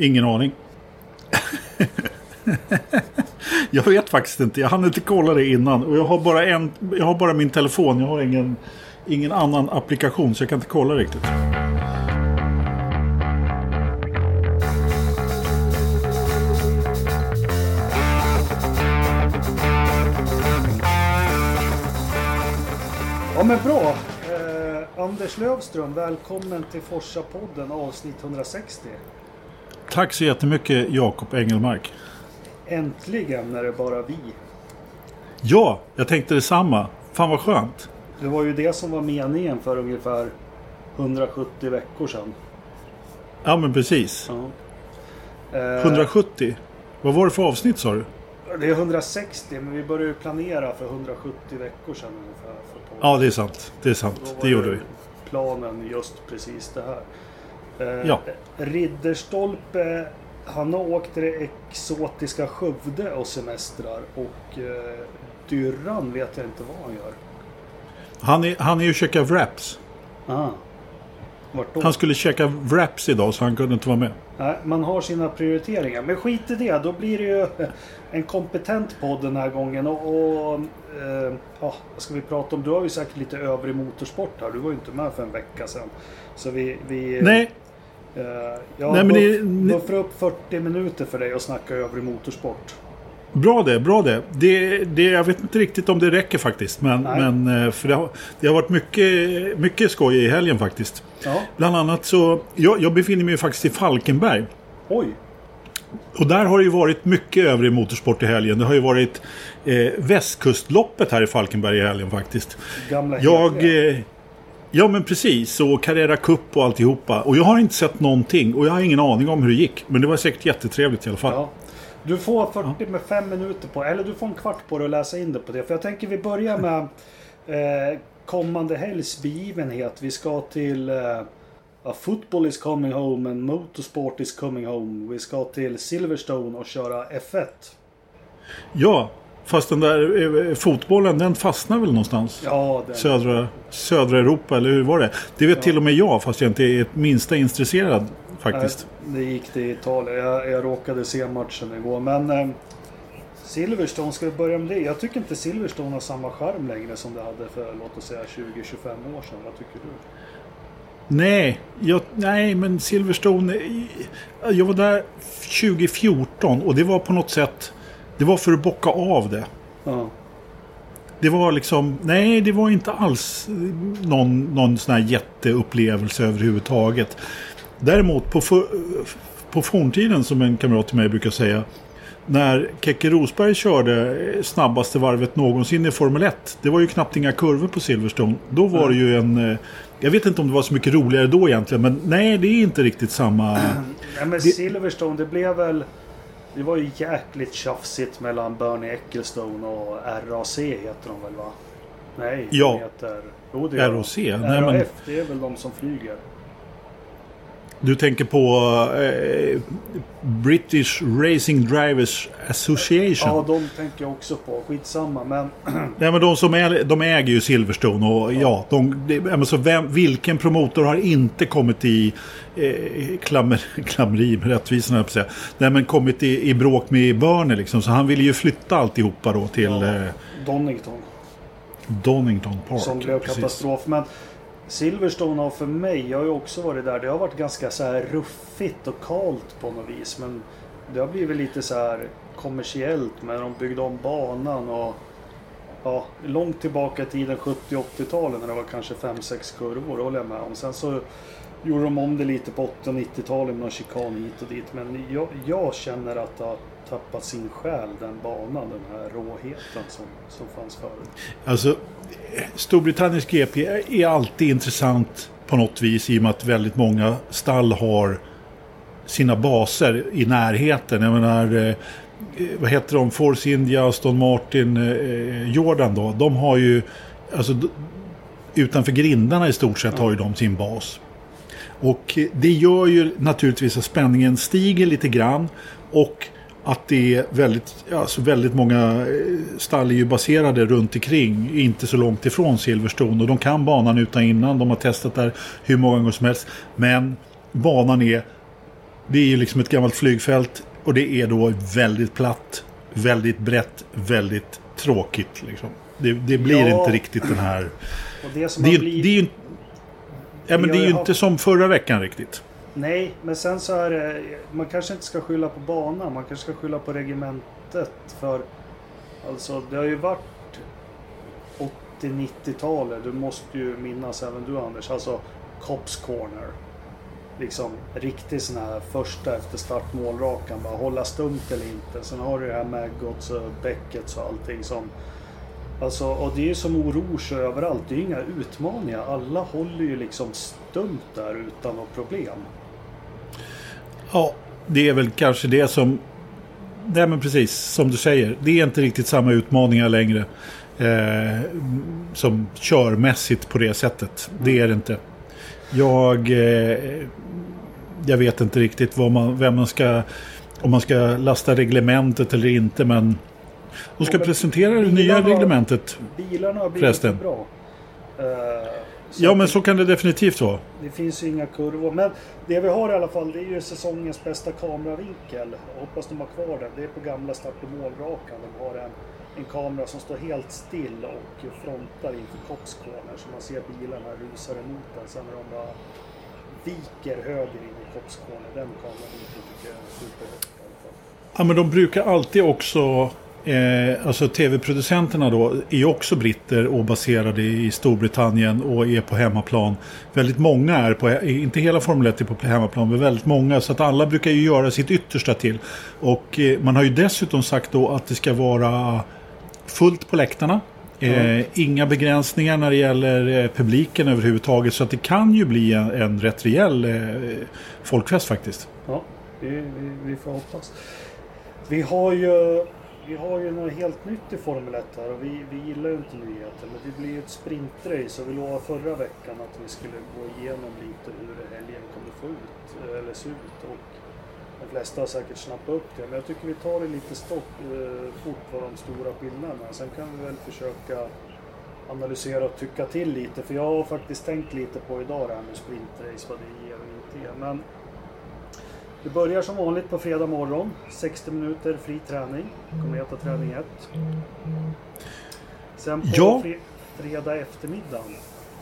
Ingen aning. jag vet faktiskt inte. Jag hann inte kolla det innan. Och jag har bara, en, jag har bara min telefon. Jag har ingen, ingen annan applikation så jag kan inte kolla riktigt. Ja men bra. Eh, Anders Lövström, välkommen till Forsa-podden avsnitt 160. Tack så jättemycket Jakob Engelmark. Äntligen är det bara vi. Ja, jag tänkte detsamma. Fan vad skönt. Det var ju det som var meningen för ungefär 170 veckor sedan. Ja men precis. Ja. Eh, 170. Vad var det för avsnitt sa du? Det är 160 men vi började ju planera för 170 veckor sedan ungefär. Ja det är sant. Det är sant. Det gjorde vi. Planen just precis det här. Eh, Ja. Ridderstolpe, han har åkt till det exotiska Skövde och semestrar. Och eh, Dyrran vet jag inte vad han gör. Han är, han är ju käka wraps. Aha. Vart då? Han skulle käka wraps idag så han kunde inte vara med. Nej, man har sina prioriteringar. Men skit i det. Då blir det ju en kompetent podd den här gången. Och, och eh, ja, vad ska vi prata om? Du har ju säkert lite övrig motorsport här. Du var ju inte med för en vecka sedan. Så vi... vi Nej, Eh, jag Nej, men buff, det- ni- buffrar upp 40 minuter för dig och snacka övrig motorsport. bra det. Bra det. det, det jag vet inte riktigt om det räcker faktiskt. Men, Nej. men eh, för det har, det har varit mycket, mycket skoj i helgen faktiskt. Ja, Bland annat så, jag, jag befinner mig faktiskt i Falkenberg. oj. Och där har det ju varit mycket övrig motorsport i helgen. Det har ju varit eh, västkustloppet här i Falkenberg i helgen faktiskt. Gamla Jag... Eh, ja men precis. Och Carrera Cup och alltihopa. Och jag har inte sett någonting. Och jag har ingen aning om hur det gick. Men det var säkert jättetrevligt i alla fall. Ja. Du får 40 med 5 minuter på Eller du får en kvart på dig att läsa in det på det. För jag tänker vi börjar med eh, kommande helgs begivenhet. Vi ska till eh, ja, Football is coming home and Motorsport is coming home. Vi ska till Silverstone och köra F1. Ja, fast den där eh, fotbollen den fastnar väl någonstans? Ja, den, Södra, södra Europa, eller hur var det? Det vet till och med jag, fast jag inte är ett minsta intresserad faktiskt. Nej, det gick till Italien. Jag, jag råkade se matchen igår. Men eh, Silverstone, ska vi börja med det? Jag tycker inte Silverstone har samma charm längre som det hade för låt oss säga 20-25 år sedan. Vad tycker du? Nej, jag, nej, men Silverstone... eh, Jag var där 2014 och det var på något sätt... Det var för att bocka av det. Ja. Det var liksom... Nej, det var inte alls någon, någon sån här jätteupplevelse överhuvudtaget. Däremot på, för, på forntiden, som en kamrat till mig brukar säga. När Keke Rosberg körde snabbaste varvet någonsin i Formel 1. Det var ju knappt inga kurvor på Silverstone. Då var det ju en... eh, Jag vet inte om det var så mycket roligare då egentligen. Men nej, det är inte riktigt samma... Nej men Silverstone, det blev väl... Det var ju jäkligt tjafsigt mellan Bernie Ecclestone och RAC heter de väl va? Nej, Ja. heter... Jo, det de. ROC? Nej, men- RAF, det är väl de som flyger. Du tänker på eh, British Racing Drivers Association. Ja, de tänker jag också på. Skitsamma, men... Nej, men de som är, de äger ju Silverstone och ja, de, ja, men så vem, vilken promotor har inte kommit i eh, klammer, klammeri med rättvisan jag säga. Nej, men kommit i, i bråk med Börne liksom. Så han ville ju flytta alltihopa då till Ja. eh, Donington. Donington Park. Som blev Precis. katastrof. Men Silverstone har för mig, jag har ju också varit där. Det har varit ganska så här ruffigt och kallt på något vis. Men det har blivit lite så här kommersiellt. med de byggde om banan och ja, långt tillbaka i tiden 70-80-talen när det var kanske 5-6 kurvor. Det håller jag med om. Sen så gjorde de om det lite på 80 och 90-talet med någon chikan hit och dit. Men jag, jag känner att det har tappat sin själ den banan. Den här råheten som, som fanns förut. Alltså, Storbritanniens GP är alltid intressant på något vis i och med att väldigt många stall har sina baser i närheten. Jag menar, eh, vad heter de? Force India, Aston Martin, eh, Jordan då. De har ju, alltså utanför grindarna i stort sett har ju de sin bas. Och eh, det gör ju naturligtvis att spänningen stiger lite grann. Och att det är väldigt, alltså väldigt många eh, stall är ju baserade runt omkring, inte så långt ifrån Silverstone. Och de kan banan utan innan, de har testat där hur många gånger som helst. Men banan är Det är ju liksom ett gammalt flygfält och det är då väldigt platt, väldigt brett, väldigt tråkigt. Liksom. Det, det blir Ja. inte riktigt den här... Det Det är, blivit... det är ju, ja, men det är ju inte som förra veckan riktigt. Nej, men sen så är det... Man kanske inte ska skylla på banan. Man kanske ska skylla på regementet. För alltså, det har ju varit 80-90-talet. Du måste ju minnas även du Anders. Alltså Cops Corner. Liksom riktigt sån här första efter start målrakan, Bara hålla stumt eller inte. Sen har du det här med Gods och Beckets och allting som... Alltså, och det är ju som oroge överallt. Det är ju inga utmaningar. Alla håller ju liksom stumt där utan något problem. Ja, det är väl kanske det som... Nej men precis, som du säger. Det är inte riktigt samma utmaningar längre. Eh, som körmässigt på det sättet. Det är det inte. Jag... Eh, jag vet inte riktigt vad man, vem man ska... Om man ska lasta reglementet eller inte men... De ska Ja, presentera det nya bilarna- reglementet. Bilarna har blivit Förresten. för bra. Eh, så Ja men så kan det definitivt vara. det finns ju inga kurvor. Men det vi har i alla fall det är ju säsongens bästa kameravinkel. Jag hoppas de har kvar den. Det är på gamla start och målrakan. De har en, en kamera som står helt still och frontar inför Cops Corner. Så man ser bilarna rusar emot den. Sen när de bara viker höger in i Cops Corner. Den kameravinkeln tycker jag är superhögt i alla fall. Ja, men de brukar alltid också... Eh, alltså tv-producenterna då är också britter och baserade i Storbritannien och är på hemmaplan. Väldigt många är på, inte hela Formel 1 är på hemmaplan, men väldigt många. Så att alla brukar ju göra sitt yttersta till. Och eh, man har ju dessutom sagt då att det ska vara fullt på läktarna. Eh, inga begränsningar när det gäller eh, publiken överhuvudtaget. Så att det kan ju bli en, en rätt rejäl eh, folkfest faktiskt. Ja, vi, vi, vi får hoppas. Vi har ju, vi har ju något helt nytt i Formel 1 här och vi, vi gillar ju inte nyheter. Men det blir ju ett sprintrace och vi lovade förra veckan att vi skulle gå igenom lite hur helgen kommer få ut, eller se ut. Och de flesta har säkert snappat upp det. Men jag tycker vi tar det lite stopp, eh, fort vad de stora skillnaderna. Sen kan vi väl försöka analysera och tycka till lite. För jag har faktiskt tänkt lite på idag det här med sprintrace, vad det ger och inte ger. Men det börjar som vanligt på fredag morgon. 60 minuter fri träning. Kommer heta träning 1. Sen på Ja. fre fredag eftermiddag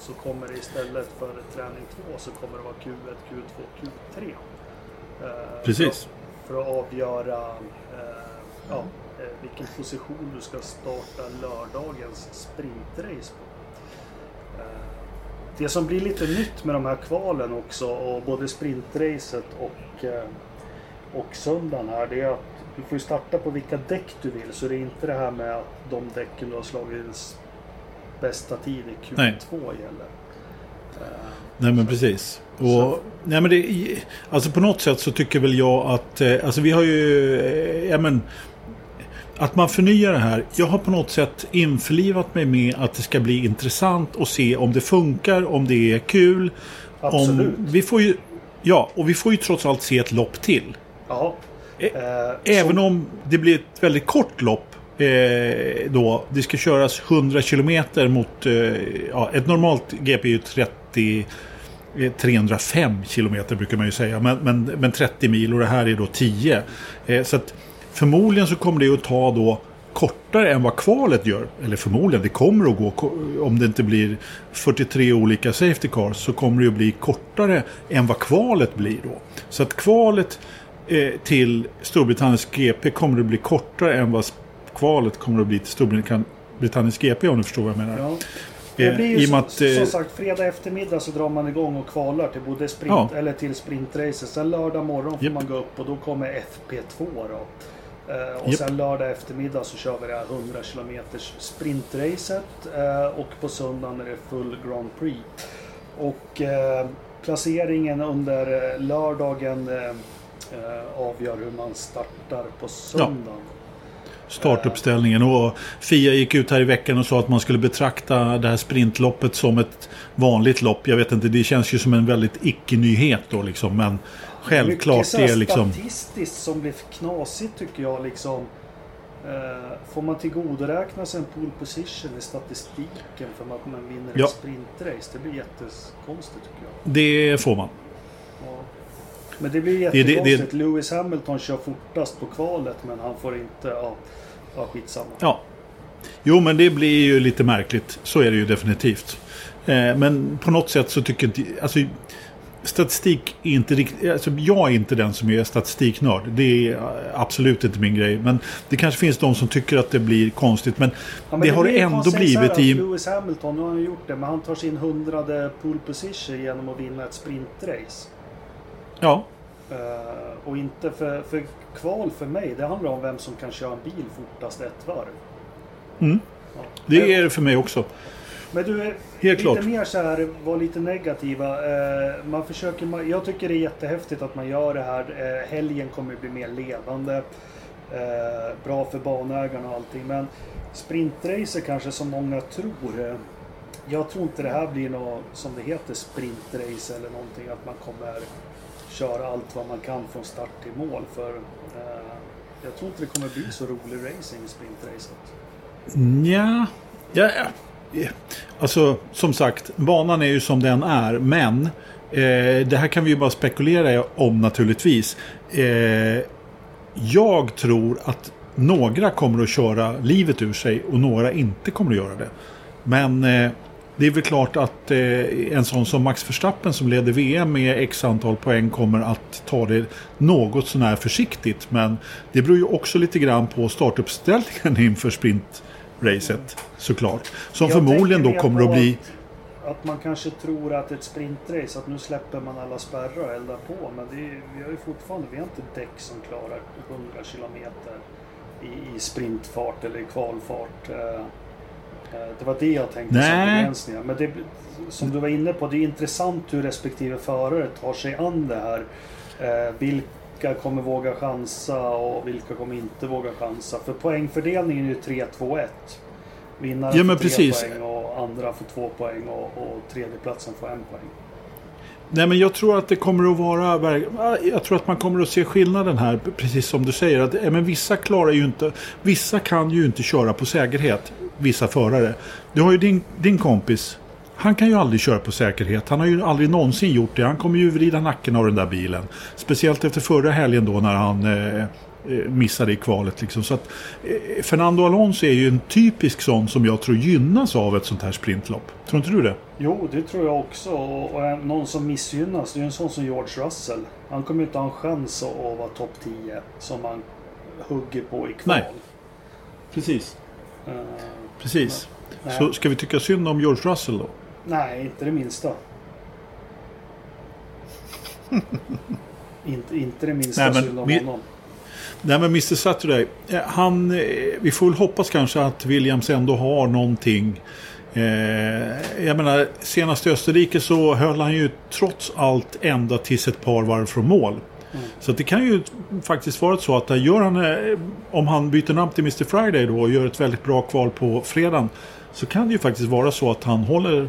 så kommer det istället för träning 2 så kommer det vara Q1, Q2, Q3. Eh, Precis. För, för att avgöra eh, ja, eh, vilken position du ska starta lördagens sprintrace på. Det som blir lite nytt med de här kvalen också och både sprintracet och, eh, och söndagen här det är att du får starta på vilka däck du vill så det är inte det här med att de däcken du har slagit bästa tid i Q2 Nej. gäller. Eh, Nej men precis. Och, nej, men det, alltså på något sätt så tycker väl jag att, eh, alltså vi har ju, ja men, att man förnyar det här. Jag har på något sätt införlivat mig med att det ska bli intressant att se om det funkar, om det är kul. Absolut. Om, vi får ju, ja, och vi får ju trots allt se ett lopp till. Ja. Eh, Även om det blir ett väldigt kort lopp eh, då. Det ska köras 100 kilometer mot... Eh, ja, ett normalt GP är ju 30... eh, 305 kilometer brukar man ju säga. Men, men, men 30 mil och det här är då 10. Eh, så att förmodligen så kommer det att ta då kortare än vad kvalet gör. Eller förmodligen, det kommer att gå, om det inte blir 43 olika safety cars så kommer det att bli kortare än vad kvalet blir då. Så att kvalet eh, till Storbritanniens GP kommer att bli kortare än vad kvalet kommer att bli till Storbritanniens GP om du förstår vad jag menar. Ja. Eh, Det blir ju som, att, eh, som sagt fredag eftermiddag så drar man igång och kvalar till både sprint Ja. eller till sprintracet. Sen lördag morgon får Japp. man gå upp och då kommer FP2 då. Eh, och Japp. sen lördag eftermiddag så kör vi det här 100 km sprintracet eh, och på söndagen är det full Grand Prix. Och eh, placeringen under lördagen avgör hur man startar på söndagen. startuppställningen. Och Fia gick ut här i veckan och sa att man skulle betrakta det här sprintloppet som ett vanligt lopp. Jag vet inte, det känns ju som en väldigt icke-nyhet då liksom. Men självklart Mycket det är liksom... statistiskt som blir knasigt tycker jag liksom. Eh, får man tillgodoräkna sig en pole position i statistiken för att man vinner Ja. ett sprintrace? Det blir jättekonstigt tycker jag. Det får man. Ja. Men det blir det- det- jättekonstigt. Lewis Hamilton kör fortast på kvalet men han får inte... Ja, ja skitsamma. Ja. Jo, men det blir ju lite märkligt. Så är det ju definitivt. Eh, men på något sätt så tycker inte... Alltså, statistik är inte riktigt... Alltså, jag är inte den som är statistiknörd. Det är eh, absolut inte min grej. Men det kanske finns de som tycker att det blir konstigt. Men, Ja, men det, har blir det ändå blivit i... Lewis Hamilton, nu har han gjort det, men han tar sin hundrade pole position genom att vinna ett sprintrace. Ja, Eh, och inte för, för kval för mig, det handlar om vem som kan köra en bil fortast ett varv. Mm. Ja. det är det för mig också. Men du, Helt lite klart. mer så här, var lite negativa. Eh, man försöker, jag tycker det är jättehäftigt att man gör det här. Eh, helgen kommer bli mer levande. Eh, bra för banägarna och allting. Men sprintracer kanske som många tror. Eh, jag tror inte det här blir något som det heter sprintrace eller någonting. Att man kommer köra allt vad man kan från start till mål. För eh, jag tror inte det kommer bli så rolig racing i sprintracet. Ja, ja, ja. Eh, alltså som sagt, banan är ju som den är. Men eh, det här kan vi ju bara spekulera om naturligtvis. Eh, jag tror att några kommer att köra livet ur sig och några inte kommer att göra det. Men eh, det är väl klart att eh, en sån som Max Verstappen som leder VM med x antal poäng kommer att ta det något sånär försiktigt. Men det beror ju också lite grann på startuppställningen inför sprint sprintracet såklart. Som Jag förmodligen då kommer att bli... Att, att man kanske tror att ett sprintrace, att nu släpper man alla spärrar och eldar på. Men det är, vi har ju fortfarande, vi har inte däck som klarar 100 kilometer i, i sprintfart eller i kvalfart. Eh, eh, Det var det jag tänkte som Nej. begränsningar. Men det, som du var inne på, det är intressant hur respektive förare tar sig an det här. Eh, Vilka kommer våga chansa och vilka kommer inte våga chansa? För poängfördelningen är ju 3-2-1. Vinnaren Ja, får tre precis. poäng och andra får två poäng och, och tredjeplatsen får en poäng. Nej men jag tror att det kommer att vara... Jag tror att man kommer att se skillnaden här. Precis som du säger. Att, eh, men vissa klarar ju inte... Vissa kan ju inte köra på säkerhet. Vissa förare. Du har ju din, din kompis. Han kan ju aldrig köra på säkerhet. Han har ju aldrig någonsin gjort det. Han kommer ju vrida nacken av den där bilen. Speciellt efter förra helgen då när han eh, eh, missade i kvalet. Liksom. Så att, eh, Fernando Alonso är ju en typisk sån som jag tror gynnas av ett sånt här sprintlopp. Tror inte du det? Jo, det tror jag också. Och, en- någon som missgynnas, det är en sån som George Russell. Han kommer ju inte ha en chans att, vara topp 10 som han hugger på i kval. Nej. Precis. Eh, Precis. nej. Så ska vi tycka synd om George Russell då? Nej, inte det minsta. inte, inte det minsta Nej, men synd om honom. Nej men Mr Saturday, eh, han, eh, vi får väl hoppas kanske att Williams ändå har någonting. Eh, jag menar, senast i Österrike så höll han ju trots allt ända tills ett par varv från mål. Mm. Så det kan ju faktiskt vara så att gör han, eh, om han byter namn till Mr Friday då och gör ett väldigt bra kval på fredagen. Så kan det ju faktiskt vara så att han håller,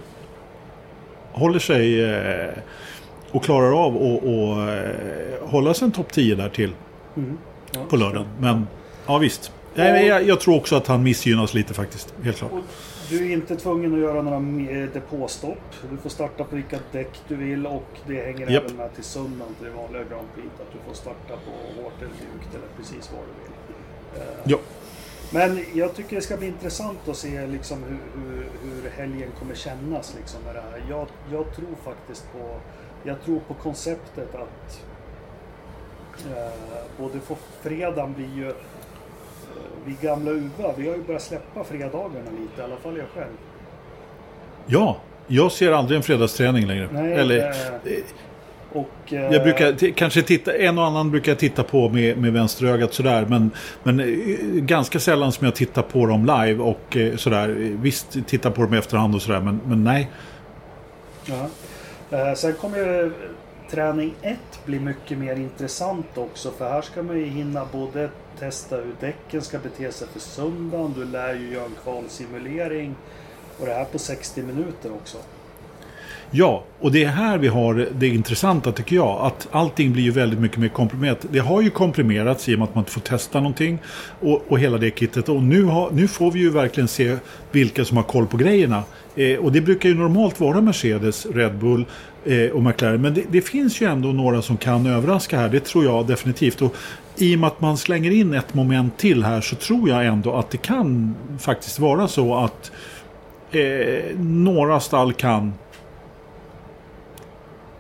håller sig eh, och klarar av att eh, hålla sig en topp 10 där till Mm. Ja. på lördagen. Men ja visst. Nej, jag, jag tror också att han missgynnas lite faktiskt. Helt klart. Du är inte tvungen att göra några me- depåstopp. Du får starta på vilka däck du vill och det hänger Japp. även med till söndagen till det vanliga Grand Prix. Att du får starta på hårt eller mjukt eller precis vad du vill. Eh, Ja. Men jag tycker det ska bli intressant att se liksom hur, hur, hur helgen kommer kännas liksom med det här. Jag, jag tror faktiskt på jag tror på konceptet att eh, både på fredagen blir ju eh, vi gamla UVA, vi har ju börjat släppa fredagarna lite, i alla fall jag själv. Ja, jag ser aldrig en fredagsträning längre. Nej, Eller, eh, och, eh, jag brukar kanske titta, en och annan brukar jag titta på med, med vänsterögat sådär. Men, men eh, ganska sällan som jag tittar på dem live och eh, sådär. Visst, titta på dem i efterhand och sådär. Men, men nej. Ja. Eh, sen kommer ju träning 1 bli mycket mer intressant också. För här ska man ju hinna både testa hur däcken ska bete sig för söndagen. Du lär ju göra en kvalsimulering. Och det här på 60 minuter också. Ja, och det är här vi har det intressanta tycker jag. Att allting blir ju väldigt mycket mer komprimerat. Det har ju komprimerats i och med att man inte får testa någonting. Och, och hela det kittet. Och nu, har, nu får vi ju verkligen se vilka som har koll på grejerna. Eh, och det brukar ju normalt vara Mercedes, Red Bull eh, och McLaren. Men det, det, finns ju ändå några som kan överraska här. Det tror jag definitivt. Och i och med att man slänger in ett moment till här så tror jag ändå att det kan faktiskt vara så att eh, några stall kan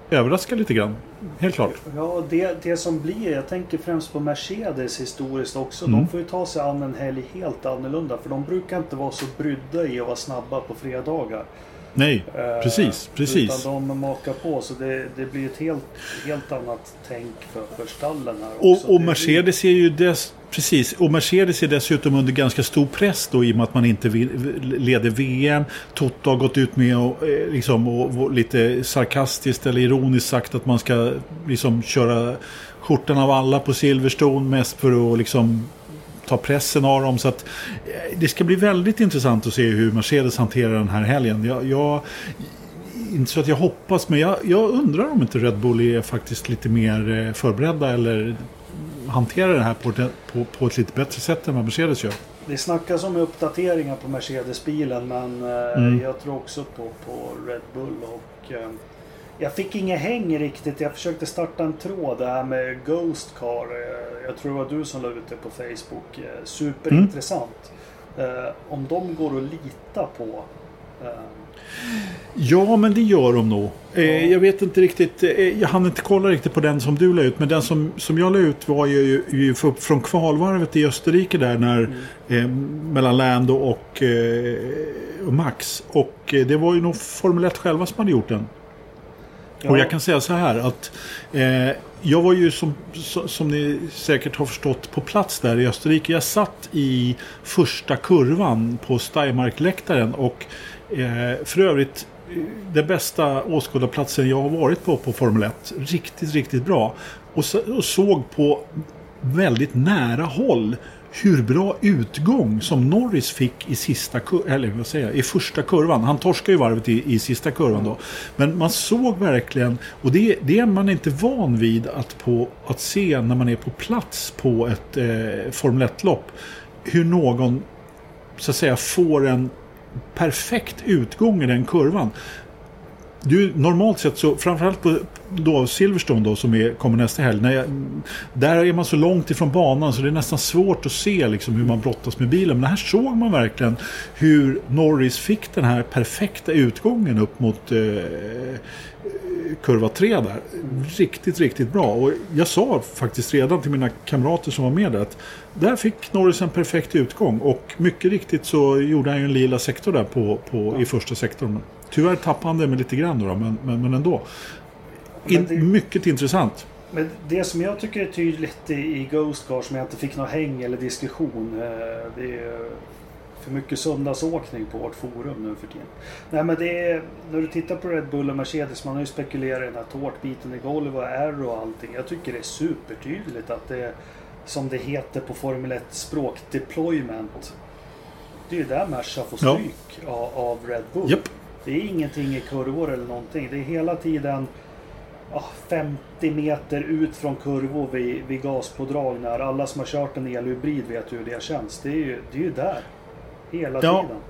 överraska lite grann. Helt klart. Ja, det, det som blir, jag tänker främst på Mercedes historiskt också. Mm. De får ju ta sig an en helg helt annorlunda. För de brukar inte vara så brydda i att vara snabba på fredagar. Nej, eh, precis. precis. Utan de makar på så det, det blir ett helt, helt annat tänk för, för stallen här också. Och, och Mercedes är ju dess, Precis, och Mercedes är dessutom under ganska stor press då i och med att man inte leder VM. Toto har gått ut med och, eh, liksom, och lite sarkastiskt eller ironiskt sagt att man ska liksom köra skjortan av alla på Silverstone mest för att liksom ta pressen av dem. Så att, eh, det ska bli väldigt intressant att se hur Mercedes hanterar den här helgen. Jag, jag inte så att jag hoppas, men jag, jag, undrar om inte Red Bull är faktiskt lite mer eh, förberedda eller hanterar det här på, på, på ett lite bättre sätt än vad Mercedes gör. Det snackas om uppdateringar på Mercedes-bilen men eh, mm. jag tror också på, på Red Bull. och jag fick inget häng riktigt. Jag försökte starta en tråd där med Ghost Car. Eh, jag tror det var du som la ut det på Facebook. Eh, superintressant. Mm. Om de går att lita på. Ja, men det gör de nog. Ja. Jag vet inte riktigt. Jag hann inte kolla riktigt på den som du la ut. Men den som, som jag la ut var ju, ju från kvalvarvet i Österrike där. När, mm. eh, mellan Lando och, eh, och Max. Och det var ju nog Formel 1 själva som hade gjort den. Ja. Och jag kan säga så här att eh, jag var ju som, som ni säkert har förstått på plats där i Österrike. Jag satt i första kurvan på Steiermark-läktaren och eh, för övrigt eh, den bästa åskådarplatsen jag har varit på på Formel 1. Riktigt, riktigt bra. Och, så, och såg på väldigt nära håll hur bra utgång som Norris fick i sista eller vad säger jag, i första kurvan. Han torskar ju varvet i, i sista kurvan då. Men man såg verkligen, och det, det är man inte van vid att, på, att se när man är på plats på ett eh, Formel 1-lopp. Hur någon så att säga får en perfekt utgång i den kurvan du, normalt sett så, framförallt på då Silverstone då som är, kommer nästa helg. När jag, där är man så långt ifrån banan så det är nästan svårt att se liksom, hur man brottas med bilen. Men här såg man verkligen hur Norris fick den här perfekta utgången upp mot eh, kurva 3 där. Riktigt, riktigt bra. Och jag sa faktiskt redan till mina kamrater som var med där att där fick Norris en perfekt utgång. Och mycket riktigt så gjorde han ju en lila sektor där på, på, i första sektorn. Tyvärr tappade han det med lite grann då, men, men, men ändå. In, det, mycket intressant. Men det som jag tycker är tydligt i, i Ghost Car som jag inte fick något häng eller diskussion. Eh, det är för mycket söndagsåkning på vårt forum nu för tiden. Nej men det är, när du tittar på Red Bull och Mercedes, man har ju spekulerat i den här tårtbiten i golv och aero och allting. Jag tycker det är supertydligt att det är, som det heter på Formel 1 språk, deployment. Det är ju där Merca får stryk ja. av, av, Red Bull. Yep. Det är ingenting i kurvor eller någonting. Det är hela tiden oh, 50 meter ut från kurvor vid, vid gaspådrag när alla som har kört en elhybrid vet hur det känns. Det är ju, det är ju där. Hela ja. tiden.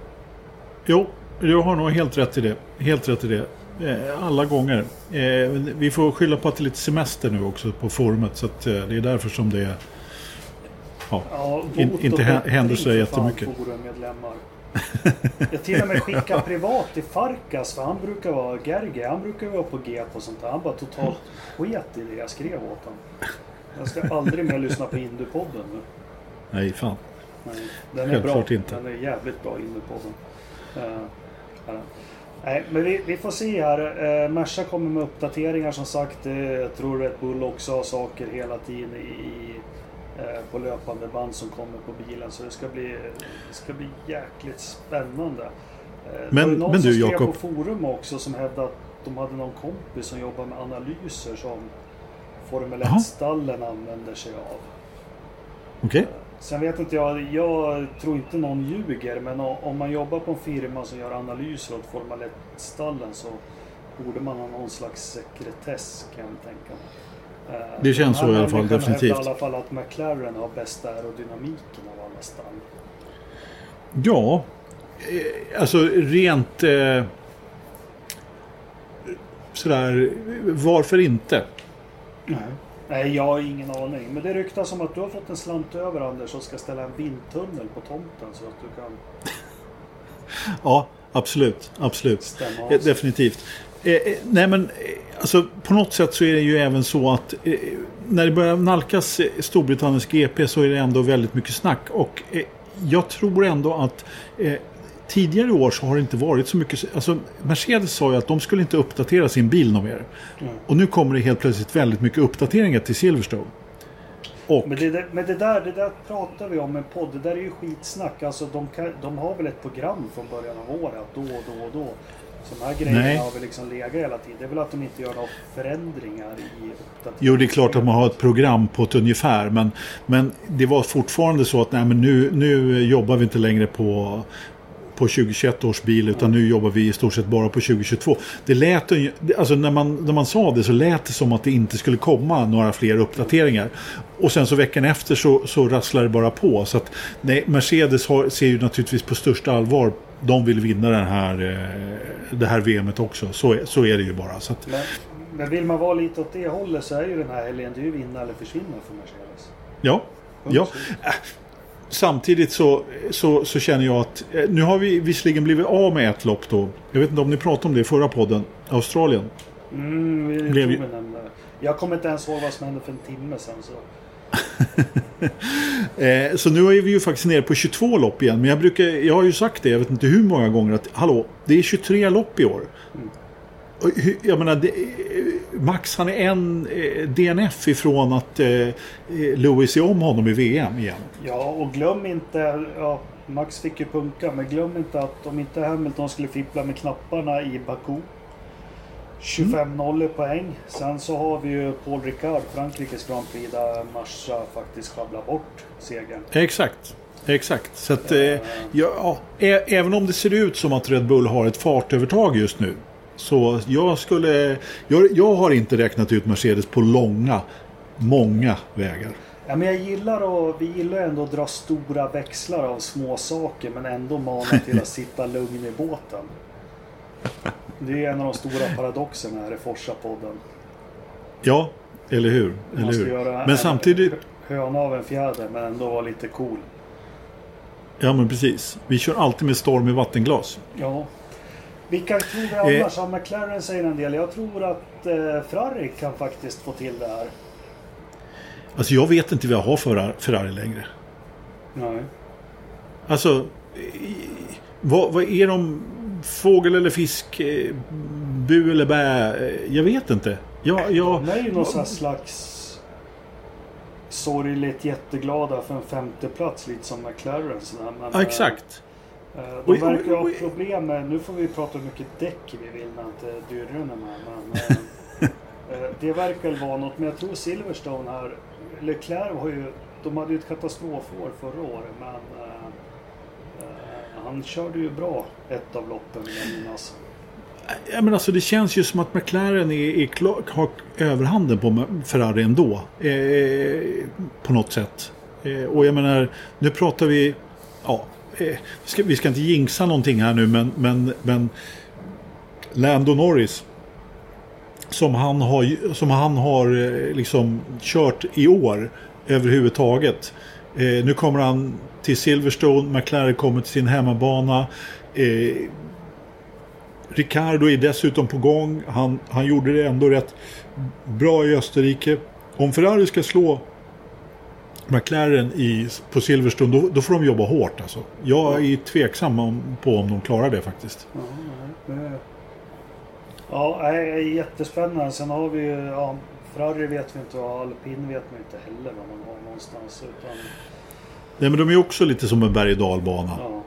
Jo, du har nog helt rätt i det. Helt rätt i det. Eh, alla gånger. Eh, vi får skylla på att det är lite semester nu också på forumet. Så eh, det är därför som det ja, ja, in, inte händer så jättemycket. Forummedlemmar. Jag till och med skickade privat till Farkas för han brukar vara Gerge. Han brukar vara på G på sånt där. Han bara totalt sket i det jag skrev åt honom. Jag ska aldrig mer lyssna på Indupodden nu. Nej, fan. Nej, den är bra. Inte. Den är jävligt bra Indupodden. Uh, Nej, men vi, vi, får se här. Uh, Merca kommer med uppdateringar som sagt. Uh, jag tror Red Bull också har saker hela tiden i Eh, på löpande band som kommer på bilen. Så det ska bli, det ska bli jäkligt spännande. Eh, men, det någon men du, som skrev på forum också som hävdade att de hade någon kompis som jobbar med analyser som Formel 1-stallen använder sig av. Okej. Okay. Eh, sen vet inte jag, jag tror inte någon ljuger, men om man jobbar på en firma som gör analyser åt Formel 1-stallen så borde man ha någon slags sekretess kan jag tänka mig. Eh, Det känns så i alla fall, definitivt. hävdar i alla fall att McLaren har bästa aerodynamiken av alla stall. Ja, eh, alltså rent... Eh, sådär, varför inte? Nej, jag har ingen aning. Men det ryktas om att du har fått en slant över Anders och ska ställa en vindtunnel på tomten så att du kan Ja, absolut. Absolut. Definitivt. Eh, eh, nej men eh, alltså på något sätt så är det ju även så att eh, när det börjar nalkas eh, Storbritanniens GP så är det ändå väldigt mycket snack. Och eh, jag tror ändå att tidigare år så har det inte varit så mycket. Alltså Mercedes sa ju att de skulle inte uppdatera sin bil något mer. Mm. Och nu kommer det helt plötsligt väldigt mycket uppdateringar till Silverstone. Och Men, det, där- men det, där, det där pratar vi om en podd. Det där är ju skitsnack. Alltså, de, kan, de har väl ett program från början av året. Då och då och då. Så de här grejerna Nej. har väl liksom legat hela tiden. Det är väl att de inte gör några förändringar i. Jo, det är klart att man har ett program på ett ungefär. Men, men det var fortfarande så att nej, men nu, nu jobbar vi inte längre på, på 2021 års bil. Utan nu jobbar vi i stort sett bara på 2022. Det lät, alltså när, man, när man sa det så lät det som att det inte skulle komma några fler uppdateringar. Och sen så veckan efter så, så rasslar det bara på. Så att nej, Mercedes har, ser ju naturligtvis på största allvar. De vill vinna den här, eh, det här VMet också. Så, så är det ju bara. Så att, Men, men vill man vara lite åt det hållet så är ju den här helgen det är ju vinna eller försvinna för Mercedes. ja, Ja. slut. Samtidigt så, så, så känner jag att eh, nu har vi visserligen blivit av med ett lopp då. Jag vet inte om ni pratade om det i förra podden. Australien. Mm, vi, Blev ju-. Jag kommer inte ens ihåg vad som hände för en timme sedan. Så. Eh, så nu är vi ju faktiskt nere på 22 lopp igen. Men jag, brukar, jag har ju sagt det, jag vet inte hur många gånger, att hallå, det är 23 lopp i år. Mm. Och Jag menar, det, Max han är en eh, DNF ifrån att eh, Lewis är om honom i VM igen. Ja, och glöm inte, ja, Max fick ju punka, men glöm inte att om inte Hamilton skulle fippla med knapparna i Baku. 25-0 i poäng. Sen så har vi ju Paul Ricard, Frankrikes Grand Prix, där Mascha faktiskt sjabblar bort segern. Exakt. Exakt. Så att, eh, ja, ä- även om det ser ut som att Red Bull har ett fartövertag just nu. Så jag skulle... Jag, jag har inte räknat ut Mercedes på långa, många vägar. Ja, men jag gillar att, vi gillar ändå att dra stora växlar av små saker men ändå mana till att sitta lugn i båten. Det är en av de stora paradoxerna här i Forsa-podden. Ja, eller hur? Eller hur? Men en samtidigt... höna av en fjäder men ändå vara lite cool. Ja, men precis. Vi kör alltid med storm i vattenglas. Ja. Vilka tror Eh. vi annars? Ja, McLaren säger en del. Jag tror att eh, Ferrari kan faktiskt få till det här. Alltså jag vet inte vad jag har för Ferrari längre. Nej. Alltså... Vad, vad är de? Fågel eller fisk? eh, Bu eller bä? Eh, Jag vet inte. Jag, jag, De är ju någon här slags sorgligt jätteglada för en femteplats lite som McLaren. Sådär. Men, ja, exakt. eh, De Oj, oj, verkar ju ha oj. problem med, nu får vi prata hur mycket däck vi vill när inte dyrren är med. Men, eh, eh, det verkar vara något, men jag tror Silverstone här, Leclerc har ju, de hade ju ett katastrofår förra året men eh, eh, han körde ju bra ett av loppen men alltså. Ja, men alltså det känns ju som att McLaren är, är klar, har överhanden på Ferrari ändå. Eh, på något sätt. Eh, och jag menar, nu pratar vi... Ja, eh, vi, ska, vi ska inte jinxa någonting här nu men, men, men Lando Norris som han har, som han har eh, liksom kört i år överhuvudtaget. Eh, Eh, nu kommer han till Silverstone, McLaren kommer till sin hemmabana. Eh, Ricardo är dessutom på gång. Han, han gjorde det ändå rätt bra i Österrike. Om Ferrari ska slå McLaren i, på Silverstone då, då får de jobba hårt. Alltså. Jag är tveksam om, på om de klarar det faktiskt. Ja, det- Ja, jättespännande. Sen har vi ju, ja, Ferrari vet vi inte och Alpin vet man inte heller vad man har någonstans. Utan, Nej, men de är också lite som en berg och dalbana. ja.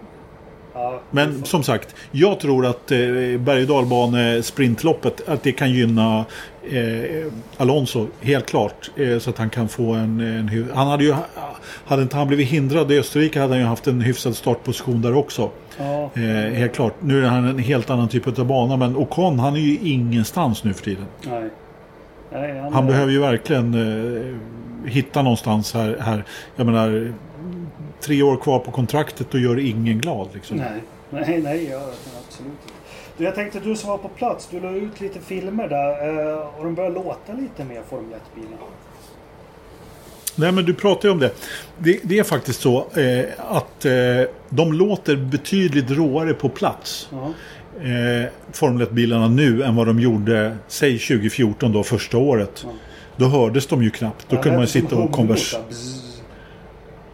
Ja, Men som sagt, jag tror att eh, berg och dalbane sprintloppet att det kan gynna eh, Alonso helt klart. Eh, så att han kan få en, en Han hade ju hade inte han blivit hindrad i Österrike hade han ju haft en hyfsad startposition där också. Ja. Eh, helt klart. Nu är han en helt annan typ av bana men Ocon han är ju ingenstans nu för tiden. Nej. Nej, han, Han behöver ju verkligen eh, hitta någonstans här, här. Jag menar, tre år kvar på kontraktet och gör ingen glad. Liksom. Nej, nej, nej, ja, absolut inte. Du, jag tänkte du som var på plats, du la ut lite filmer där eh, och de börjar låta lite mer Formel 1-bilar. Nej men du pratar ju om det. Det, det är faktiskt så eh, att eh, de låter betydligt råare på plats. Ja. Eh, Formel 1-bilarna nu än vad de gjorde, säg 2014 då, första året. Ja. Då hördes de ju knappt. Då Ja, kunde man sitta och konversera.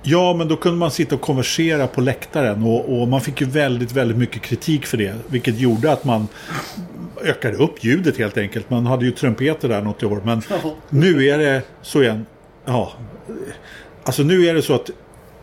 Ja, men då kunde man sitta och konversera på läktaren och, och man fick ju väldigt, väldigt mycket kritik för det. Vilket gjorde att man ökade upp ljudet helt enkelt. Man hade ju trumpeter där något år. Men nu är det så igen. Ja, alltså nu är det så att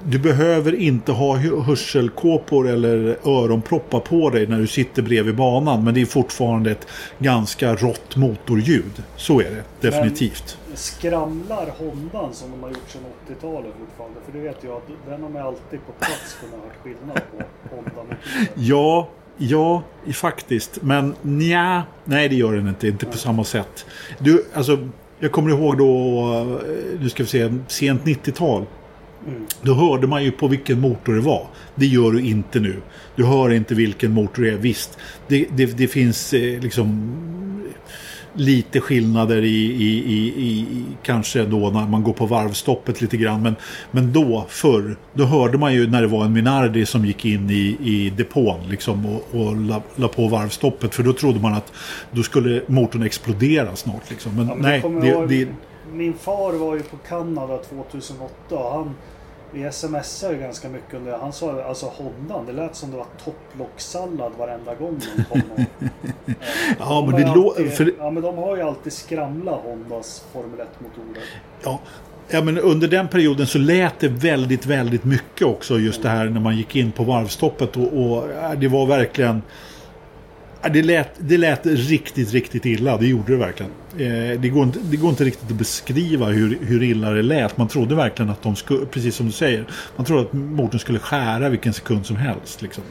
du behöver inte ha hö- hörselkåpor eller öronproppar på dig när du sitter bredvid banan. Men det är fortfarande ett ganska rått motorljud. Så är det definitivt. Skramlar Hondan som de har gjort sedan 80-talet fortfarande? För det vet jag att den har man alltid på plats kunnat höra skillnad på Honda-motorer. Ja, ja, faktiskt. Men nja, nej det gör den inte. Inte på samma sätt. Du, alltså, jag kommer ihåg då, eh, nu ska vi se, sent 90-tal. Mm. Då hörde man ju på vilken motor det var. Det gör du inte nu. Du hör inte vilken motor det är. Visst, det, det, det finns eh, liksom lite skillnader i, i, i, i, kanske då när man går på varvstoppet lite grann. Men, men då förr, då hörde man ju när det var en Minardi som gick in i, i depån liksom och, och la, la på varvstoppet. För då trodde man att då skulle motorn explodera snart. Liksom. Men, Ja, men nej, det, ihåg, det, Min far var ju på Kanada 2008 och han vi smsade ju ganska mycket under. Han sa alltså Hondan, det lät som det var topplockssallad varenda gång de kom. Ja, de men det alltid, för- Ja men de har ju alltid skramlat Hondas Formel 1-motorer. Ja. Ja, men under den perioden så lät det väldigt, väldigt mycket också just det här när man gick in på varvstoppet och, och det var verkligen det lät, det lät riktigt, riktigt illa. Det gjorde det verkligen. Eh, det, går inte, det går inte riktigt att beskriva hur, hur illa det lät. Man trodde verkligen att de skulle, precis som du säger, man trodde att motorn skulle skära vilken sekund som helst. Liksom.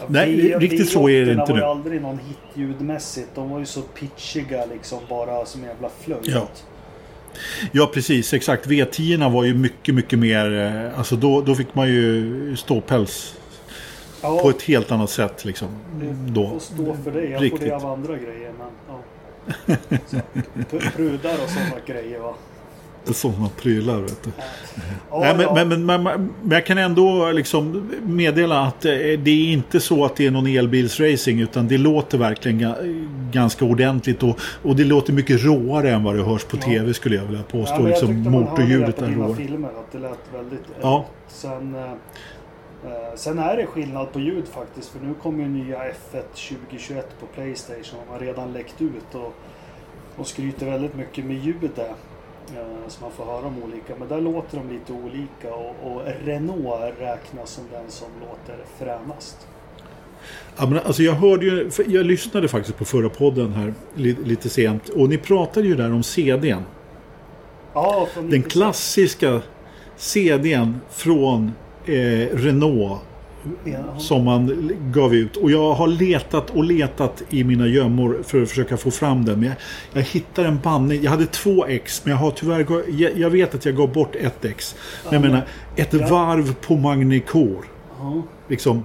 Ja, Nej, V- riktigt så är det V8 inte var ju nu. aldrig någon hit ljudmässigt. De var ju så pitchiga liksom bara som jävla flöjt. Ja. Ja, precis. Exakt. V10 var ju mycket, mycket mer... eh, Alltså då, då fick man ju ståpäls Ja, på ett helt annat sätt. Liksom, det då. får stå för det. Jag Riktigt. får det av andra grejer. Men, ja. Så, prudar och sådana grejer va. Sådana prylar. Vet du. Ja, Nej, men, ja. men, men, men, jag kan ändå liksom meddela att eh, det är inte så att det är någon elbilsracing utan det låter verkligen ga- ganska ordentligt och, och det låter mycket råare än vad det hörs på Ja. tv skulle jag vilja Ja, påstå. men jag liksom, motorljudet det är råare. filmer att det lät väldigt Ja. rätt. Sen, eh, eh, sen är det skillnad på ljud faktiskt. För nu kommer ju nya F1 2021 på Playstation. De har redan läckt ut och, och skryter väldigt mycket med ljudet. Eh, så man får höra om olika. Men där låter de lite olika. Och, och Renault räknas som den som låter fränast. Ja, men alltså jag hörde ju, jag lyssnade faktiskt på förra podden här li, lite sent och ni pratade ju där om CDn. Ja, Den 96. klassiska CDn från eh, Renault som man gav ut. Och jag har letat och letat i mina gömmor för att försöka få fram den. Men jag, jag hittar en bandning. Jag hade två ex men jag har tyvärr jag, jag vet att jag gav bort ett ex. Men jag Ja, menar, ett ja. varv på Magnicor. ja. Liksom,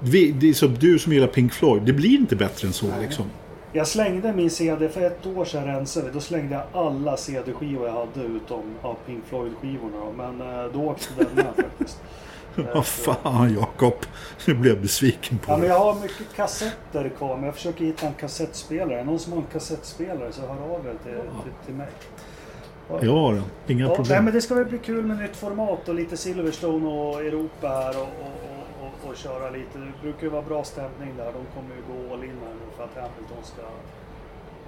vi, det är som du som gillar Pink Floyd. Det blir inte bättre än så liksom. Jag slängde min CD för ett år sedan rensade vi. Då slängde jag alla CD-skivor jag hade utom ja, Pink Floyd-skivorna. Men eh, då åkte den med faktiskt. Vad fan Jakob. Nu blev jag besviken på Ja, men jag har mycket kassetter kvar. Men jag försöker hitta en kassettspelare. Någon som har en kassettspelare så hör av er till, till, till mig. Jag har den. Inga Ja, nej, problem. men det ska väl bli kul med nytt format och lite Silverstone och Europa här och, och, och, och, och köra lite. Det brukar ju vara bra stämning där. De kommer ju gå all in här nu för att Hamilton ska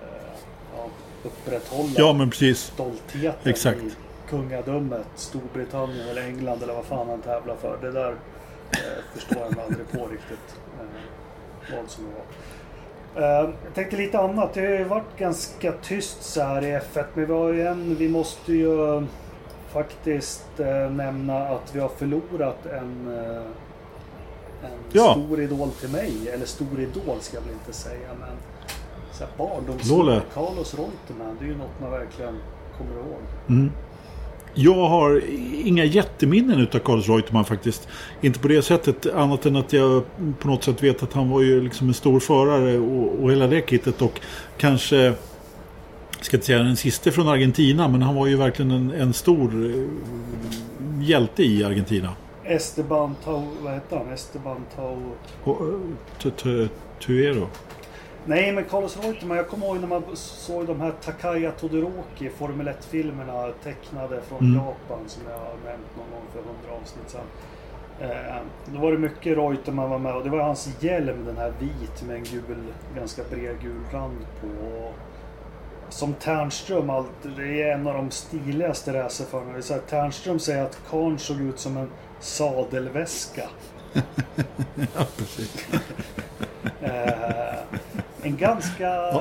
eh, ja, upprätthålla Ja men precis. stoltheten Exakt. i kungadömet Storbritannien eller England eller vad fan han tävlar för. Det där eh, förstår jag mig aldrig på riktigt. Eh, vad som det var. Eh, jag tänkte lite annat. Det har ju varit ganska tyst så här i F1. Men vi har ju en, vi måste ju faktiskt eh, nämna att vi har förlorat en, eh, en Ja. stor idol till mig. Eller stor idol ska jag väl inte säga. Men barndomsidol. Carlos Reutemann. Det är ju något man verkligen kommer ihåg. Mm. Jag har inga jätteminnen utav Carlos Reutemann faktiskt. Inte på det sättet annat än att jag på något sätt vet att han var ju liksom en stor förare och, och hela det kittet och kanske ska inte säga den sista från Argentina men han var ju verkligen en, en stor eh, hjälte i Argentina. Esteban Tau... Vad hette han? Esteban Tau... Eh, Tu- Tu- Tuero. Nej, men Carlos Reutemann. Jag kommer ihåg när man såg de här Takaya Todoroki Formel 1-filmerna tecknade från Mm. Japan som jag har nämnt någon gång för hundra avsnitt sedan. Eh, då var det mycket Reutemann var med och det var hans hjälm, den här vit med en gul, ganska bred gul rand på. Och som Ternström, allt, det är en av de stiligaste racerförarna. Det är så här, Ternström säger att Karn såg ut som en sadelväska. Ja, precis. Eh, en ganska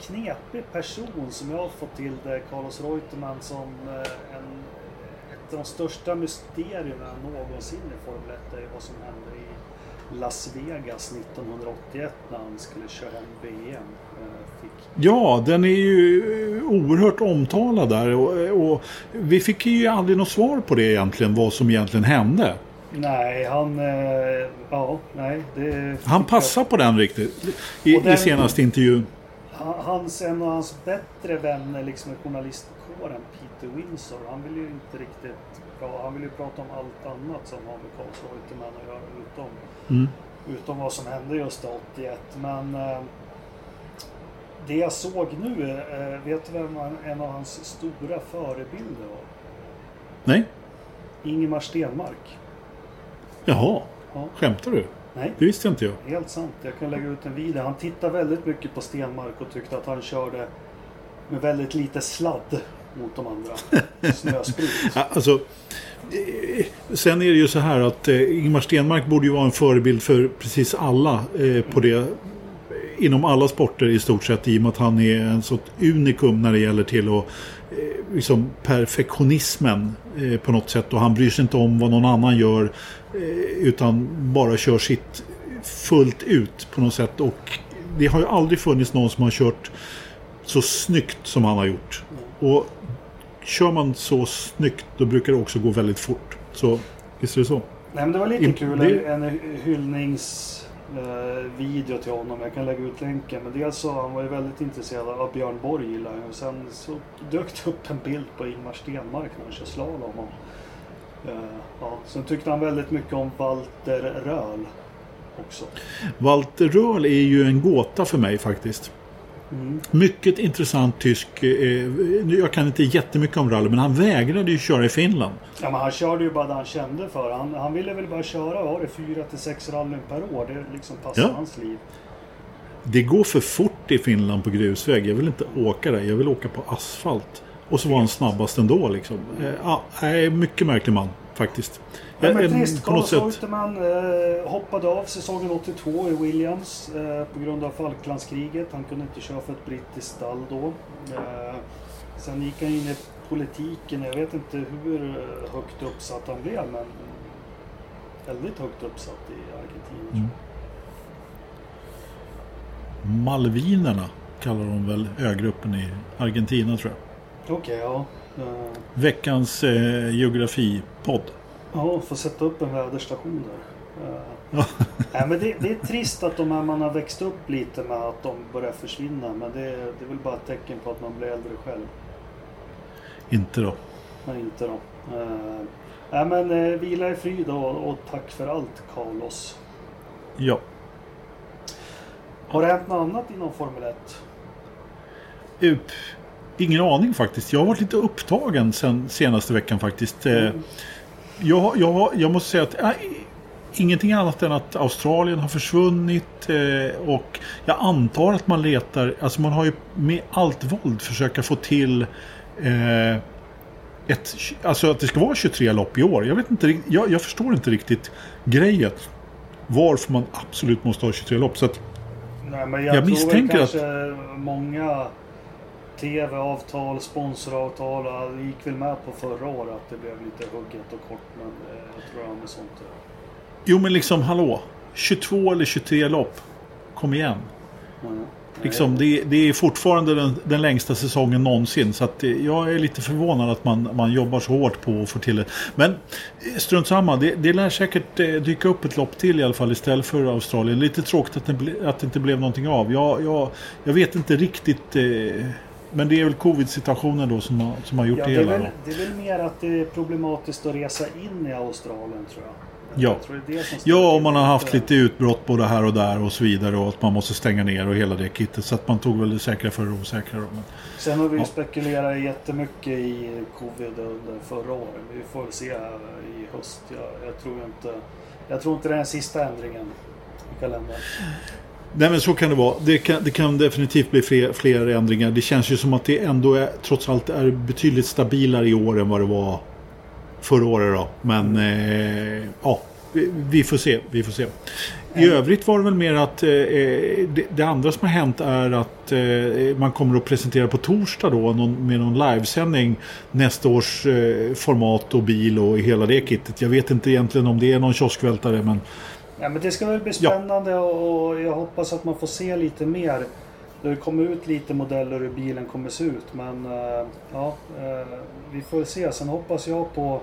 knepig person som jag har fått till det, Carlos Reutemann, som eh, en, ett av de största mysterierna någonsin i Formel 1 är vad som hände i Las Vegas 1981 när han skulle köra hem VM. Eh, fick Ja, den är ju oerhört omtalad där och, och vi fick ju aldrig något svar på det egentligen, vad som egentligen hände. Nej, han... Eh, ja, nej. Det Han passar på den riktigt i, den- i senaste intervjun. Han- Hans, en av hans bättre vänner liksom i journalistkåren, Peter Windsor, han vill ju inte riktigt Han vill ju prata om allt annat som har med Carls Reutemann att göra utom, Mm. utom vad som hände just 81. Men eh, det jag såg nu, eh, vet du vem en av hans stora förebilder var? Nej, Ingemar Stenmark. Jaha, Ja. skämtar du? Nej, Det visste inte jag. helt sant. Jag kan lägga ut en video. Han tittar väldigt mycket på Stenmark och tyckte att han körde med väldigt lite sladd mot de andra. Snösprut. Alltså, eh, sen är det ju så här att eh, Ingmar Stenmark borde ju vara en förebild för precis alla eh, på det inom alla sporter i stort sett i och med att han är en sånt unikum när det gäller till att liksom perfektionismen eh, på något sätt och han bryr sig inte om vad någon annan gör eh, utan bara kör sitt fullt ut på något sätt och det har ju aldrig funnits någon som har kört så snyggt som han har gjort. Och kör man så snyggt då brukar det också gå väldigt fort. Så visst är det så. Nej men det var lite In- kul. det- En hyllningsvideo eh, video till honom. Jag kan lägga ut länken. Men dels så han var ju väldigt intresserad av Björn Borg gillar han Och sen så dök det upp en bild på Ingmar Stenmark när han kör slalom. Och, eh, ja. Sen tyckte han väldigt mycket om Walter Röhl också. Walter Röhl är ju en gåta för mig faktiskt. Mm. Mycket intressant tysk. Eh, nu- jag kan inte jättemycket om rally men han vägrade ju köra i Finland. Ja men han körde ju bara det han kände för. Han, han ville väl bara köra, var det fyra till sex rallyn per år? Det liksom passar Ja. hans liv. Det går för fort i Finland på grusväg. Jag vill inte åka där. Jag vill åka på asfalt. Och så var han snabbast ändå liksom. Eh, nej, mycket märklig man faktiskt. Ja, men trist. Carlos sätt. Reutemann eh, hoppade av säsongen 82 i Williams eh, på grund av Falklandskriget. Han kunde inte köra för ett brittiskt stall då. Eh, sen gick han in i politiken. Jag vet inte hur eh, högt uppsatt han blev men väldigt högt uppsatt i Argentina. Mm. Malvinerna kallar de väl ögruppen i Argentina tror jag. Okej, ja. Eh, Veckans eh, geografipodd. Ja, får sätta upp en väderstation där. Eh. Nej, men det, det är trist att de här man har växt upp lite med att de börjar försvinna. Men det, det är väl bara ett tecken på att man blir äldre själv. Inte då. Men inte då. Eh, Nej men eh, vila i frid och, och tack för allt Carlos. Ja. Har det hänt något annat inom Formel 1? Upp. Ingen aning faktiskt. Jag har varit lite upptagen sen senaste veckan faktiskt. Mm. Jag, jag, jag måste säga att äh, ingenting annat än att Australien har försvunnit eh, och jag antar att man letar, alltså man har ju med allt våld försöka få till eh, ett, alltså att det ska vara 23 lopp i år. Jag, vet inte, jag, jag förstår inte riktigt grejen. Varför man absolut måste ha 23 lopp. Så att, Nej, jag, Jag misstänker kanske många TV-avtal, sponsoravtal. och Det gick väl med på förra året att det blev lite hugget och kort. Men eh, jag tror han med sånt. Jo men liksom hallå. 22 eller 23 lopp. Kom igen. mm. Liksom, det, det är fortfarande den, den längsta säsongen någonsin. Så att, eh, jag är lite förvånad att man, man jobbar så hårt på att få till det. Men eh, strunt samma. Det, det lär säkert dyka upp ett lopp till i alla fall istället för Australien. Lite tråkigt att det, att det inte blev någonting av. Jag, jag, jag vet inte riktigt. Eh, men det är väl covid-situationen då som har, som har gjort Ja, det det, är hela. väl, då. det är väl mer att det är problematiskt att resa in i Australien tror jag. Ja. Det det Ja, och man har haft lite. utbrott både här och där och så vidare. Och att man måste stänga ner och hela det kittet. Så att man tog väl det säkra för det osäkra. Då. Men, Sen har vi Ja. spekulerat jättemycket i covid under förra året. Vi får väl se här i höst. Jag, jag tror inte jag tror inte det är den sista ändringen i kalendern. Nej men så kan det vara. Det kan, det kan definitivt bli fler, fler ändringar. Det känns ju som att det ändå är, trots allt är betydligt stabilare i år än vad det var förra året då. Men eh, ja, vi, vi får se. Vi får se. I Mm. övrigt var det väl mer att eh, det, det andra som har hänt är att eh, man kommer att presentera på torsdag då någon, med någon livesändning nästa års eh, format och bil och hela det kittet. Jag vet inte egentligen om det är någon kioskvältare men Ja, men det ska väl bli Ja. spännande och jag hoppas att man får se lite mer. Det kommer ut lite modeller hur bilen kommer se ut. Men eh, ja, eh, vi får se. Sen hoppas jag på...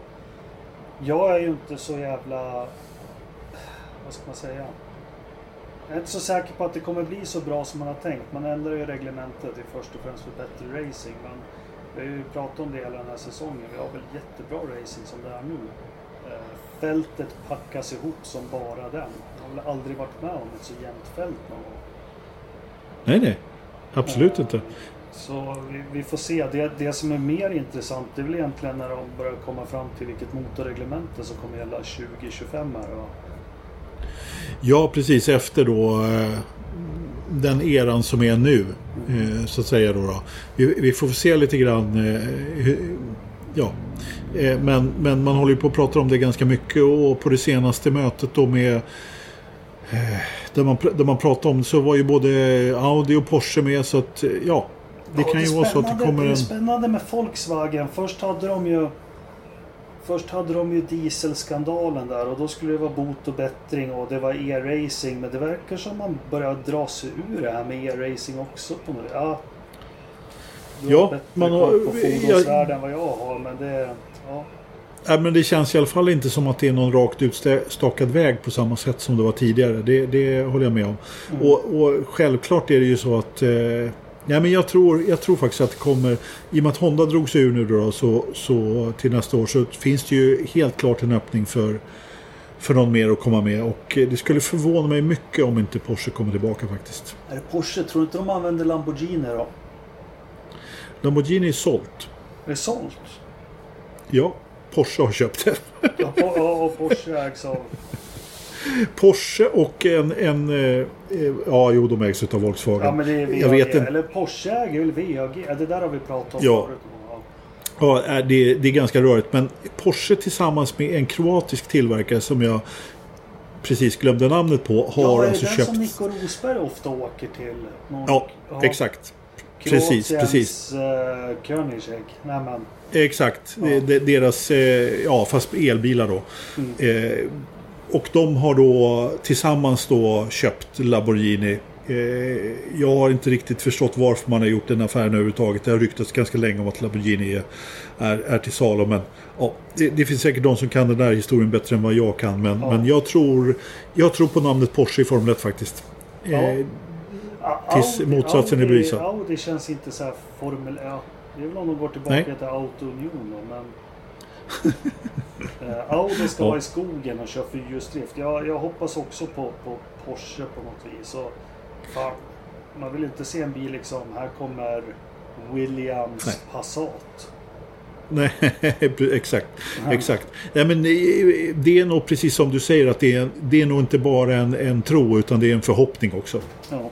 Jag är ju inte så jävla... Vad ska man säga? Jag är inte så säker på att det kommer bli så bra som man har tänkt. Man ändrar ju reglementet till först och främst för bättre racing. Men vi har ju pratat om det hela den här säsongen. Vi har väl jättebra racing som det är nu. Fältet packas ihop som bara den. Jag har väl aldrig varit med om ett så jämnt fält någon gång. nej nej. Absolut Eh, inte. Så vi, vi får se. Det, det som är mer intressant det är väl egentligen när de börjar komma fram till vilket motorreglemente som kommer gälla 2025 här. Och, Ja, precis efter då eh, den eran som är nu. Eh, så att säga då. då. Vi, vi får se lite grann. Ja. Eh, men, men man håller ju på att prata om det ganska mycket och på det senaste mötet då med eh, där man, där man pratade om så var ju både Audi och Porsche med så att eh, ja. Det Ja, kan ju vara så att det kommer Det är en... spännande med Volkswagen. Först hade de ju Först hade de ju dieselskandalen där och då skulle det vara bot och bättring och det var e-racing. Men det verkar som man börjar dra sig ur det här med e-racing också. På något. Ja, du Ja, har bättre man har- koll på jag- fordonsvärlden än vad jag har. Men det... Ja. Ja, men det känns i alla fall inte som att det är någon rakt utstakad väg på samma sätt som det var tidigare. Det, det håller jag med om. Mm. Och, och självklart är det ju så att... Eh, ja, men jag, tror, jag tror faktiskt att det kommer... I och med att Honda drog sig ur nu då, så, så till nästa år så finns det ju helt klart en öppning för, för någon mer att komma med. Och det skulle förvåna mig mycket om inte Porsche kommer tillbaka faktiskt. Är det Porsche? Tror du inte de använder Lamborghini då? Lamborghini är sålt. Är det sålt? Ja, Porsche har köpt det. Ja, ja, och Porsche ägs av... Porsche och en... en eh, eh, ja, jo, de ägs av Volkswagen. Ja men det är VAG. Jag vet inte. Eller Porsche äger väl VAG? Ja, det där har vi pratat om Ja. förut. Ja. Ja, det, det är ganska rörigt. Men Porsche tillsammans med en kroatisk tillverkare som jag precis glömde namnet på har ja, är det alltså den köpt... som Nico Rosberg ofta åker till? Någon- Ja, exakt. Precis, precis. eh, Koenigsegg. Nej men. Exakt. Ja. Deras, eh, ja fast elbilar då. Mm. Eh, och de har då tillsammans då köpt Lamborghini. Eh, jag har inte riktigt förstått varför man har gjort den affären överhuvudtaget. Det har ryktats ganska länge om att Lamborghini är, är, är till salu. Men ja, det, det finns säkert de som kan den där historien bättre än vad jag kan. Men, Ja. men jag, tror, jag tror på namnet Porsche i Formel 1 faktiskt. Ja. Tills motsatsen är Audi- bevisad. Audi känns inte så här formel... Ja, det är väl om de går tillbaka Nej. till Auto-Union men... eh, Audi ska Ja. vara i skogen och köra fyrhjulsdrift. Jag, jag hoppas också på, på Porsche på något vis. Och, fan, man vill inte se en bil liksom, här kommer Williams Nej. Passat. Nej, exakt. Exakt. Nej, men eh, det är nog precis som du säger att det är, det är nog inte bara en, en tro utan det är en förhoppning också. Ja.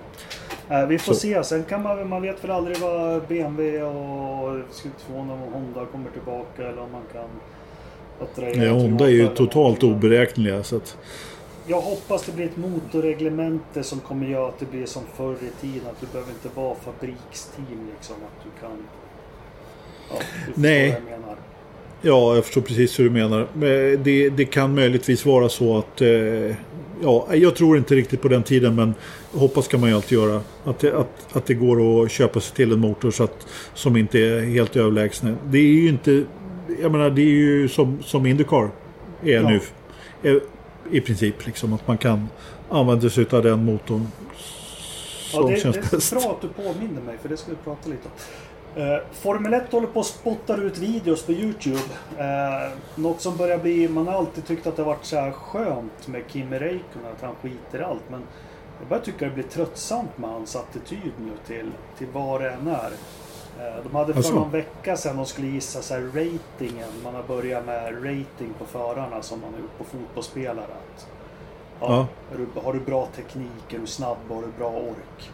Eh, vi får Så. se. Sen kan man, man vet väl aldrig vad BMW och mig om Honda kommer tillbaka eller om man kan attrahera Ja, Honda är ju totalt oberäkneliga. Så att, jag hoppas det blir ett motorreglemente som kommer göra att det blir som förr i tiden. Att du behöver inte vara fabriksteam liksom. Att du kan... Ja, du Nej. vad jag menar. Ja, jag förstår precis hur du menar. Men Det, det kan möjligtvis vara så att... Eh, ja, jag tror inte riktigt på den tiden men hoppas kan man ju alltid göra. Att det, att, att det går att köpa sig till en motor så att, som inte är helt överlägsen. Det är ju inte... Jag menar det är ju som, som Indycar är Ja. nu. Eh, I princip liksom att man kan använda sig av den motorn Ja, som det, känns det är bäst. bra att du påminner mig för det ska vi prata lite om. Eh, Formel 1 håller på att spotta ut videos på Youtube. Eh, något som börjar bli... Man har alltid tyckt att det varit så här skönt med Kimi Räikkönen, att han skiter i allt. Men jag börjar tycka det blir tröttsamt med hans attityd nu till, till vad det än är. Eh, de hade för Asså? någon vecka sedan de skulle gissa så här ratingen. Man har börjat med rating på förarna som man har gjort på fotbollsspelare. Att, ja, Är du, har du bra teknik? Är du snabb? Har du bra ork?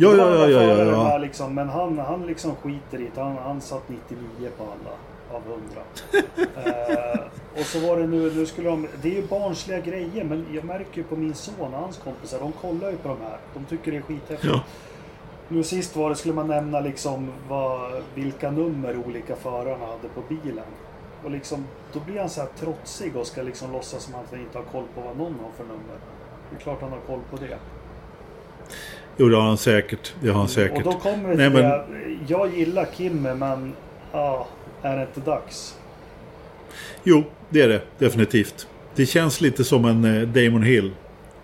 Ja, ja, ja, ja, ja, ja. Liksom, men han, han liksom skiter i det. Han, han satt 99 på alla av 100. eh, och så var det nu, nu skulle de, det är ju barnsliga grejer men jag märker ju på min son och hans kompisar, de kollar ju på de här. De tycker det är skithäftigt. Ja. Nu sist var det, skulle man nämna liksom vad, vilka nummer olika förarna hade på bilen. Och liksom, då blir han så här trotsig och ska liksom låtsas som att han inte har koll på vad någon har för nummer. Det är klart han har koll på det. Jo, det har han säkert. Det har han säkert. Och då kommer vi Nej, men- det. Jag gillar Kimme men ja, är det inte dags? Jo, det är det definitivt. Det känns lite som en eh, Damon Hill.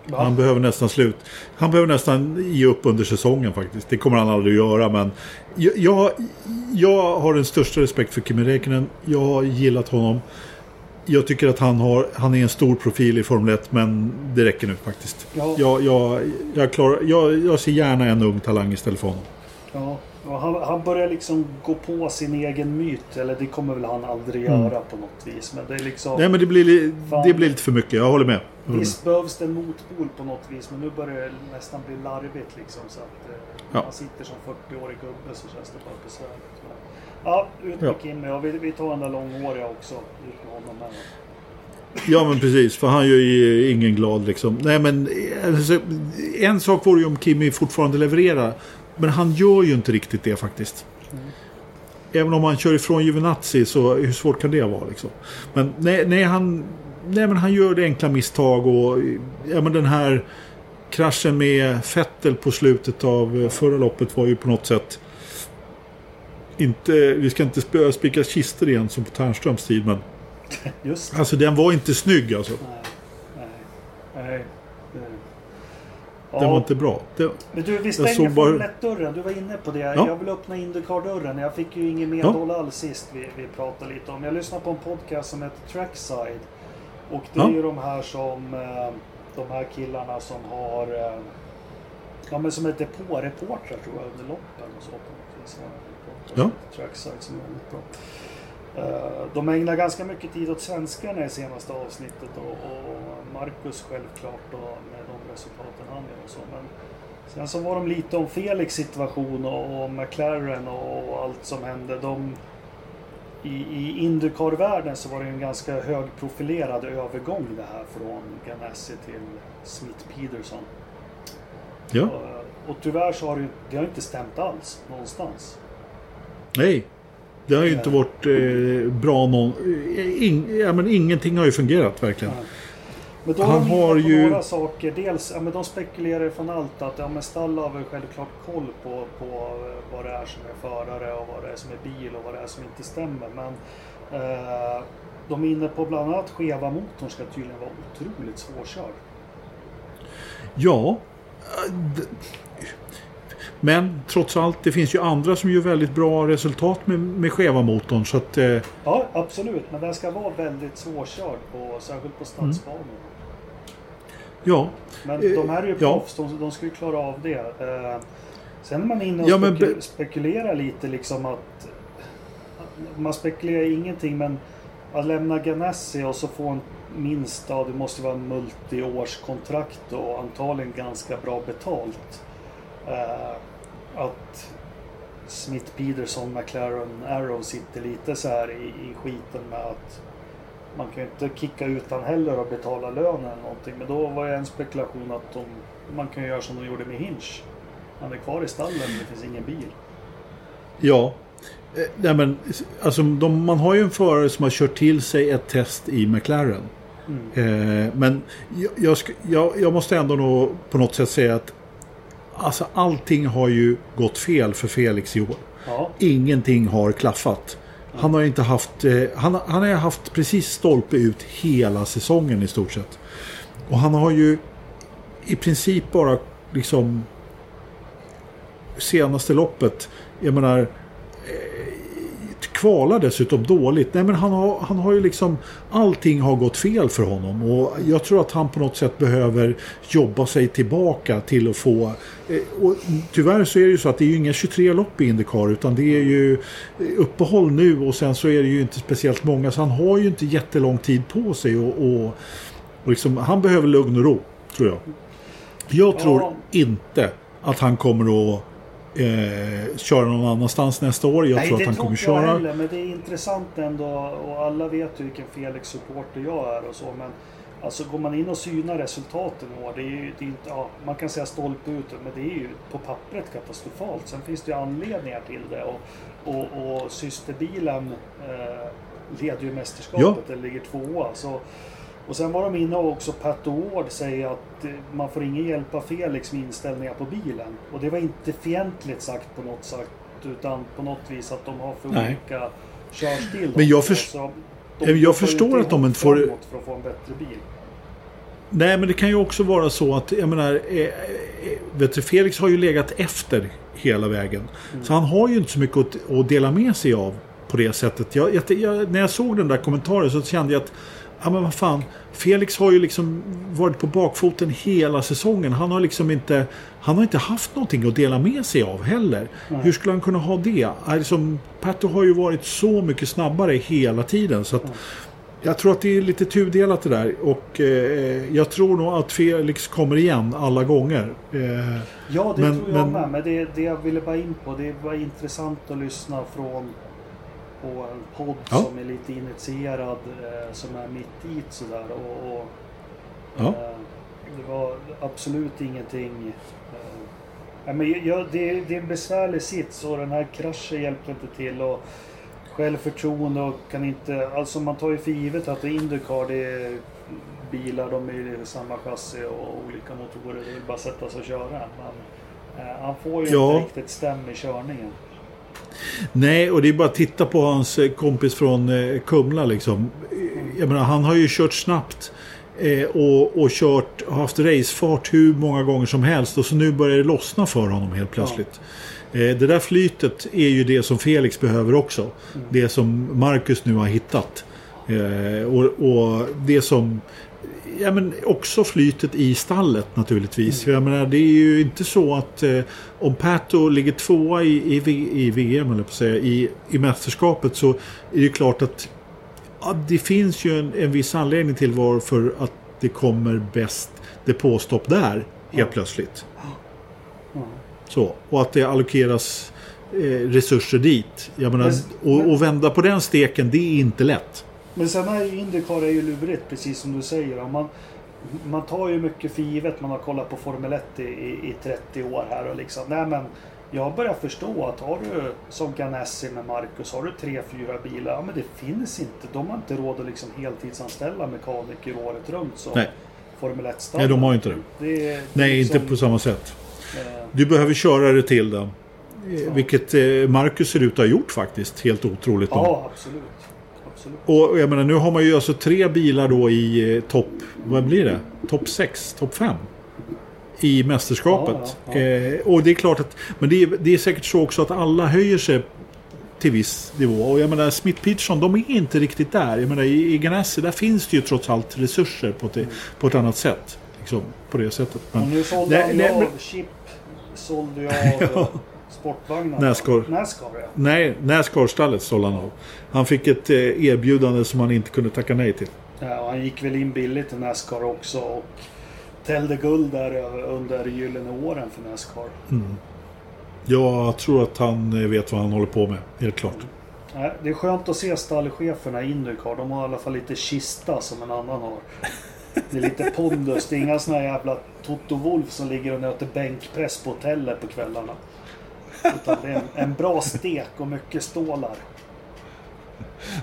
Va? Han behöver nästan slut. Han behöver nästan ge upp under säsongen faktiskt. Det kommer han aldrig att göra men jag, jag, jag har den största respekt för Kimi Räikkönen. Jag har gillat honom. Jag tycker att han, har, han är en stor profil i Formel 1 men det räcker nu faktiskt. Ja. Jag, jag, jag, klarar, jag, jag ser gärna en ung talang istället för honom. Ja, han, han börjar liksom gå på sin egen myt. Eller det kommer väl han aldrig Mm. göra på något vis. Men det är liksom... Nej men det blir, li- Fan. det blir lite för mycket. Jag håller med. Mm. Visst behövs det en motpol på något vis. Men nu börjar det nästan bli larvigt liksom. Så att eh, Ja. man sitter som 40-årig gubbe så känns det bara besvärligt. Men, ja, ut med Ja. Kimme. Och vi, vi tar den där långhåriga också. Ut med honom med. Ja men precis, för han gör ju ingen glad liksom. Nej men alltså, en sak vore ju om Kimi fortfarande levererar. Men han gör ju inte riktigt det faktiskt. Mm. Även om han kör ifrån Giovinazzi så hur svårt kan det vara liksom? Men nej, nej, han, nej men han gör det enkla misstag och ja, men den här kraschen med Vettel på slutet av eh, förra loppet var ju på något sätt inte, vi ska inte spika kistor igen som på Tärnströms tid men Just det. alltså den var inte snygg alltså. Nej. Nej. Nej. Det- Den Ja. var inte bra. Det, Men du, vi stänger bara- Formel 1-dörren. Du var inne på det. Jag vill öppna Indycar-dörren. Jag fick ju ingen medhåll alls sist vi, vi pratade lite om. Jag lyssnade på en podcast som heter Trackside. Och det Ja. är ju de här som... eh, De här killarna som har... eh, Ja men som är depåreportrar tror jag under loppen och så Ja. Trackside som är väldigt bra. Eh, De ägnar ganska mycket tid åt svenskarna i senaste avsnittet och, och Marcus självklart och med de resultaten han gör och så. Men sen så var de lite om Felix situation och, och McLaren och, och allt som hände. De, I i Indycar-världen så var det en ganska högprofilerad övergång det här från Ganassi till Smith Peterson. ja. Och, och tyvärr så har det, det har inte stämt alls någonstans. Nej. Det har ju inte varit eh, bra någon... eh, In, ja, men ingenting har ju fungerat verkligen. Ja. Men då Han har ju- några saker. Dels, ja, men de spekulerar från allt att ja, men Stall har väl självklart koll på, på eh, vad det är som är förare och vad det är som är bil och vad det är som inte stämmer. Men eh, de är inne på bland annat skeva motorn ska tydligen vara otroligt svårkörd. Ja. d- Men trots allt, det finns ju andra som gör väldigt bra resultat med, med skeva motorn. Så att, eh, Ja, absolut. Men den ska vara väldigt svårkörd, på, särskilt på stadsbanor. ja. Men de här är ju ja. proffs, de, de ska ju klara av det. Eh, sen är man inne och Ja, men speku- be- spekulerar lite liksom att... Man spekulerar ingenting men att lämna Ganassi och så få en minst, ja det måste vara en multiårskontrakt och antagligen ganska bra betalt. Eh, att Smith Peterson, McLaren, Arrow sitter lite så här i, i skiten med att man kan ju inte kicka ut han heller och betala lön eller någonting. Men då var det en spekulation att de, man kan göra som de gjorde med Hinch. Han är kvar i stallen det finns ingen bil. Ja. Eh, Nej, men, alltså, de, man har ju en förare som har kört till sig ett test i McLaren. Eh, men jag, jag, jag måste ändå nog på något sätt säga att alltså, allting har ju gått fel för Felix i år. Ja, Ingenting har klaffat. Han har inte haft, eh, han, han har haft precis stolpe ut hela säsongen i stort sett. Och han har ju i princip bara liksom senaste loppet, jag menar kvalar dessutom dåligt. Nej men han har, han har ju liksom allting har gått fel för honom och jag tror att han på något sätt behöver jobba sig tillbaka till att få eh, och tyvärr så är det ju så att det är ju inga 23 lopp i Indycar utan det är ju eh, uppehåll nu och sen så är det ju inte speciellt många så han har ju inte jättelång tid på sig och, och, och liksom, han behöver lugn och ro tror jag. Jag tror Ja. inte att han kommer att eh, köra någon annanstans nästa år. Jag Nej, tror att han kommer köra. heller, men det är intressant ändå och alla vet ju vilken Felix-supporter jag är och så. Men alltså går man in och synar resultaten i år, det är ju det är inte, ja, man kan säga stolpe ut, men det är ju på pappret katastrofalt. Sen finns det ju anledningar till det och, och, och systerbilen eh, leder ju mästerskapet, eller ligger tvåa. Så, och sen var de inne och också Pat Ward säger att eh, man får ingen hjälp av Felix med inställningar på bilen. Och det var inte fientligt sagt på något sätt. Utan på något vis att de har för Nej. olika körstil. Men jag först- de jag jobbar förstår att de inte får- För att få en bättre bil. Nej, men det kan ju också vara så att, jag menar, eh, eh, vet du, Felix har ju legat efter hela vägen. Så han har ju inte så mycket att, att dela med sig av på det sättet. Jag, jag, jag, när jag såg den där kommentaren så kände jag att, ja men vad fan, Felix har ju liksom varit på bakfoten hela säsongen. Han har liksom inte, han har inte haft någonting att dela med sig av heller. Hur skulle han kunna ha det? Alltså, Pato har ju varit så mycket snabbare hela tiden. Så att, jag tror att det är lite tudelat det där och eh, jag tror nog att Felix kommer igen alla gånger. Eh, Ja, det Men- tror jag men- med. Men det, det jag ville bara in på, det var intressant att lyssna från på en podd Ja. som är lite initierad, eh, som är mitt i sådär. Och, och, Ja. eh, det var absolut ingenting. Eh, men jag, det, det är en besvärlig sits och den här kraschen hjälpte inte till. Och självförtroende och kan inte... Alltså man tar ju för givet att Indycar det är bilar, de är ju samma chassi och olika motorer. Det är bara att sätta sig och köra. Men eh, han får ju Ja. inte riktigt stäm i körningen. Nej, och det är bara att titta på hans eh, kompis från eh, Kumla liksom. Jag menar, han har ju kört snabbt. Eh, och, och kört, haft racefart hur många gånger som helst och så nu börjar det lossna för honom helt plötsligt. Eh, det där flytet är ju det som Felix behöver också. Det som Marcus nu har hittat. Och, och det som Ja men också flytet i stallet naturligtvis. För Jag menar det är ju inte så att eh, om Pato ligger tvåa i, i, i VM eller på säga, i, i mästerskapet så är det klart att ja, det finns ju en, en viss anledning till varför att det kommer bäst depåstopp där helt plötsligt. Ja. Så, och att det allokeras eh, resurser dit. Jag menar, Men- och, och vända på den steken det är inte lätt. Men sen är ju Indycar är ju lurigt precis som du säger. Man, man tar ju mycket för givet. Man har kollat på Formel 1 i, i, i 30 år här och liksom. Nej men jag börjar förstå att har du som Ganassi med Marcus. Har du tre, fyra bilar. Ja men det finns inte. De har inte råd att liksom heltidsanställa mekaniker året runt. Så Nej. Formel 1 Nej, de har inte det. det, det Nej, är inte liksom, på samma sätt. eh, Du behöver köra det till den. Eh, Vilket eh, Marcus ser ut att ha gjort faktiskt. Helt otroligt. nog. Ja, absolut. Absolut. Och jag menar, nu har man ju alltså tre bilar då i eh, topp... Vad blir det? Topp 6? Topp 5? I mästerskapet. Ja, ja, Eh, och det är klart att... Men det är, det är säkert så också att alla höjer sig till viss nivå. Och jag menar, Smith Peterson, de är inte riktigt där. Jag menar, i, i Ganassi, där finns det ju trots allt resurser på ett, på ett annat sätt. Liksom, på det sättet. Och Men, nu sålde han ju av Chip. Sålde ju av Ja. Sportvagnar. Nascar. Nascar ja. nej, Nascar-stallet sålde han av. Han fick ett eh, erbjudande som han inte kunde tacka nej till. Ja, han gick väl in billigt i Nascar också och tällde guld där under gyllene åren för Nascar. Jag tror att han eh, vet vad han håller på med, helt klart. Nej, Det är skönt att se stallcheferna i Indycar. De har i alla fall lite kista som en annan har. Det är lite pondus. Det är inga såna jävla Toto Wolf som ligger och nöter bänkpress på hotellet på kvällarna. Utan det är en, en bra stek och mycket stålar.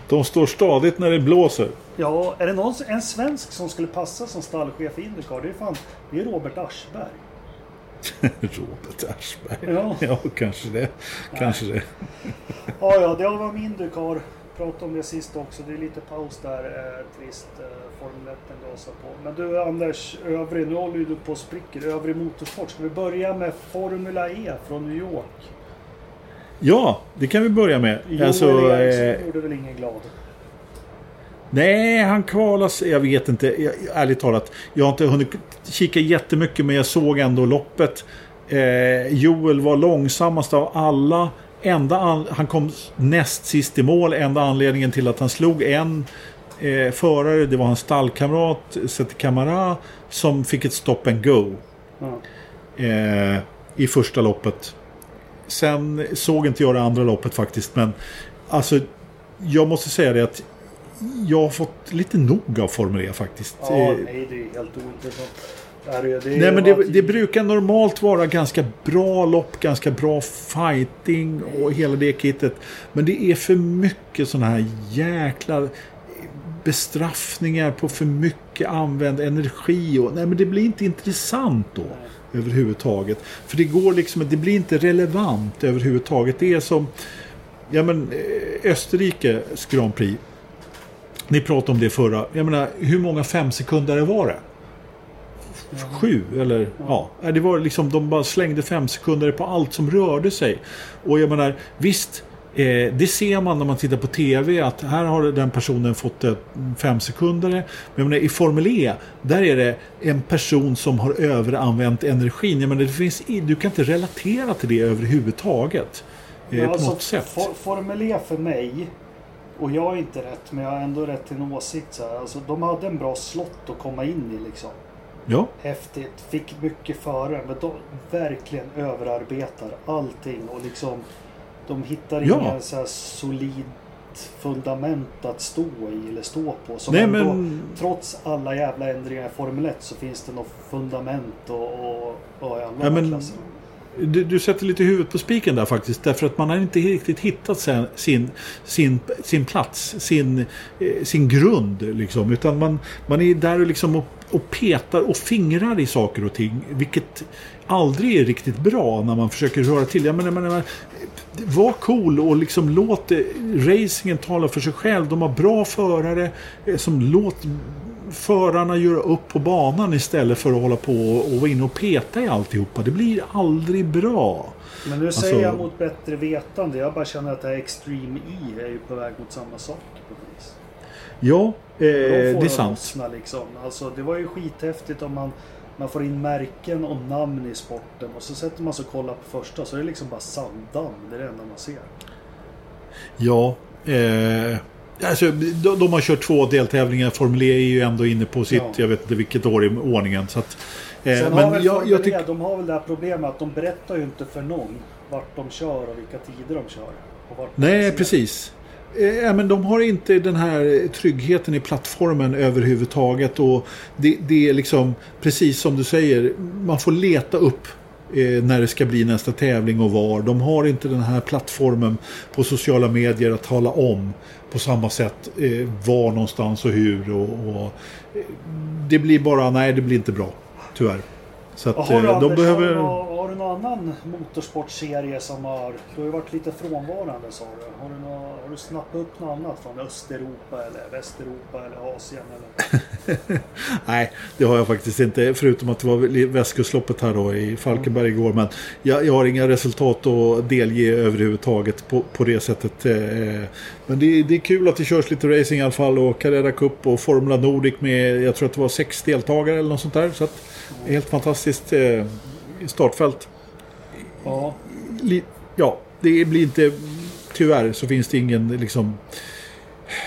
De står stadigt när det blåser. Ja, är det någon, en svensk som skulle passa som stallchef i Indycar? Det är fan, det är Robert Aschberg. Robert Aschberg. Ja. Ja, kanske det. Kanske det. Ja, ja, det var min Indycar. Pratade om det sist också. Det är lite paus där. Eh, trist. Eh, Formel 1 gasar på. Men du Anders, övrig. Nu håller ju du på och spricker. Övrig motorsport. Ska vi börja med Formula E från New York? Ja, det kan vi börja med. Joel Alltså, Eriksson eh, gjorde väl ingen glad? nej, han kvalas. Jag vet inte. Jag, ärligt talat. Jag har inte hunnit kika jättemycket men jag såg ändå loppet. Eh, Joel var långsammast av alla. Enda an, han kom näst sist i mål. Enda anledningen till att han slog en eh, förare. Det var hans stallkamrat Seti Kamara. Som fick ett stop and go. Ja. eh, i första loppet. Sen såg inte jag det andra loppet faktiskt. Men alltså, jag måste säga det att jag har fått lite nog av Formel E faktiskt. Ja, Eh, nej det är helt ointressant. Nej men det, det brukar normalt vara ganska bra lopp, ganska bra fighting och hela det kittet. Men det är för mycket sådana här jäkla bestraffningar på för mycket använd energi. Och, nej men det blir inte intressant då överhuvudtaget. För det går liksom, det blir inte relevant överhuvudtaget. Det är som ja, men, eh, Österrikes Grand Prix. Ni pratade om det förra. Jag menar, hur många femsekundare var det? Sju eller ja. Det var liksom de bara slängde fem sekunder på allt som rörde sig. Och jag menar visst. Eh, det ser man när man tittar på tv att här har den personen fått ett fem sekunder. Men menar, i Formel E där är det en person som har överanvänt energin. Jag menar, det finns, du kan inte relatera till det överhuvudtaget. Eh, Men på alltså, något sätt. For, Formel E för mig, och jag är inte rätt, men jag har ändå rätt till en åsikt. Så här. Alltså, de hade en bra slott att komma in i liksom. Ja. Häftigt, fick mycket före, men de verkligen överarbetar allting och liksom de hittar Ja. ingen så här solid fundament att stå i eller stå på. Som Nej, ändå, men- Trots alla jävla ändringar i Formel 1 så finns det något fundament och, och, och i alla Ja, men- klasser. Du, du sätter lite huvudet på spiken där faktiskt. Därför att man har inte riktigt hittat sen, sin, sin, sin plats, sin, eh, sin grund. Liksom. Utan man, man är där och, liksom och, och petar och fingrar i saker och ting. Vilket aldrig är riktigt bra när man försöker röra till. Jag menar, jag menar, var cool och liksom låt racingen tala för sig själv. De har bra förare eh, som låt förarna göra upp på banan istället för att hålla på och vara inne och peta i alltihopa. Det blir aldrig bra. Men nu Alltså- säger jag mot bättre vetande. Jag bara känner att det här Extreme E är ju på väg mot samma sak. På vis. Ja, De eh, får det är sant. Liksom. Alltså, det var ju skithäftigt om man, man får in märken och namn i sporten. Och så sätter man sig och kollar på första så är det liksom bara sanddamm. Det är det enda man ser. Ja, eh, alltså, de, de har kört två deltävlingar. Formel E är ju ändå inne på sitt, Ja. jag vet inte vilket år i ordningen. Så att, eh, Sen har men väl jag, jag E, tycker... de har väl det här problemet att de berättar ju inte för någon vart de kör och vilka tider de kör. Nej, precis. Eh, ja, men de har inte den här tryggheten i plattformen överhuvudtaget. Och det, det är liksom, precis som du säger, man får leta upp eh, när det ska bli nästa tävling och var. De har inte den här plattformen på sociala medier att tala om på samma sätt eh, var någonstans och hur. Och, och, eh, det blir bara, nej det blir inte bra. Tyvärr. Så att Och eh, de behöver... har, annan motorsportserie som har... Du har ju varit lite frånvarande sa du. Har du, nå, har du snappat upp något annat från Östeuropa eller Västeuropa eller Asien? Eller? Nej, det har jag faktiskt inte. Förutom att det var västkustloppet här då i Falkenberg igår. Men jag, jag har inga resultat att delge överhuvudtaget på, på det sättet. eh, Men det, det är kul att det körs lite racing i alla fall. Och Carrera Cup och Formula Nordic med, jag tror att det var sex deltagare eller något sånt där. Så att, helt fantastiskt eh, startfält. Ja. Ja, det blir inte... Tyvärr så finns det ingen liksom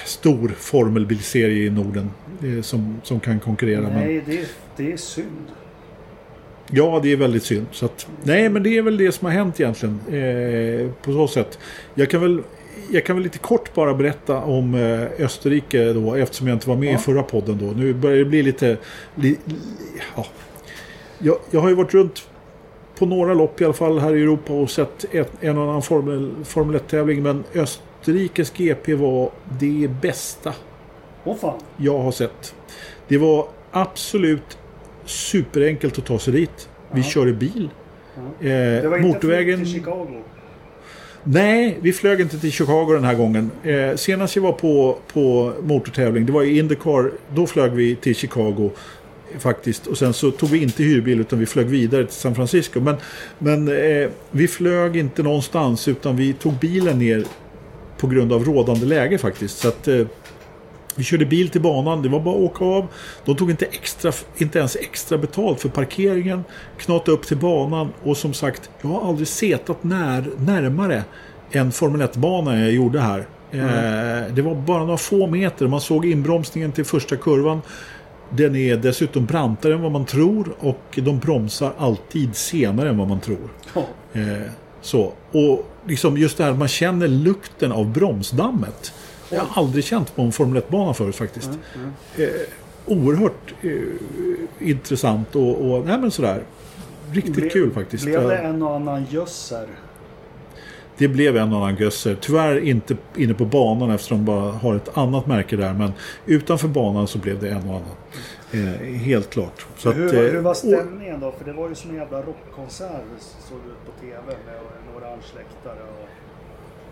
stor formelbilserie i Norden eh, som, som kan konkurrera. Men, Nej, det, är- det är synd. Ja, det är väldigt synd. Så att, nej, men det är väl det som har hänt egentligen. Eh, på så sätt. Jag kan väl jag kan väl lite kort bara berätta om eh, Österrike då eftersom jag inte var med Ja. i förra podden då. Nu börjar det bli lite... Li, li, ja. jag, jag har ju varit runt på några lopp i alla fall här i Europa och sett ett, en annan Formel, Formel 1-tävling men Österrikes GP var det bästa Åh fan. jag har sett. Det var absolut superenkelt att ta sig dit. Vi Ja. körde bil. Ja. Eh, Det var inte motorvägen... till Chicago. Nej, vi flög inte till Chicago den här gången. Eh, senast jag var på, på motortävling, det var i Indycar. Då flög vi till Chicago faktiskt. Och sen så tog vi inte hyrbil utan vi flög vidare till San Francisco. Men, men eh, vi flög inte någonstans utan vi tog bilen ner på grund av rådande läge faktiskt. Så att eh, vi körde bil till banan, det var bara att åka av. De tog inte, extra, inte ens extra betalt för parkeringen. Knata upp till banan och som sagt, jag har aldrig setat när, närmare en Formel 1-bana än jag gjorde här. Eh, det var bara några få meter. Man såg inbromsningen till första kurvan. Den är dessutom brantare än vad man tror och de bromsar alltid senare än vad man tror. Ja. Eh, så. Och liksom just det här man känner lukten av bromsdammet. Jag har aldrig känt på en Formel 1-bana förut faktiskt. Mm, mm. Eh, oerhört eh, intressant och, och nej men sådär. Riktigt Ble- kul faktiskt. Blev det en och annan gösser? Det blev en annan gösser. Tyvärr inte inne på banan eftersom de bara har ett annat märke där. Men utanför banan så blev det en och annan. Eh, helt klart. Så hur, att, eh, hur var stämningen då? För det var ju som en jävla rockkonsert såg ut på TV med en orange läktare. Och...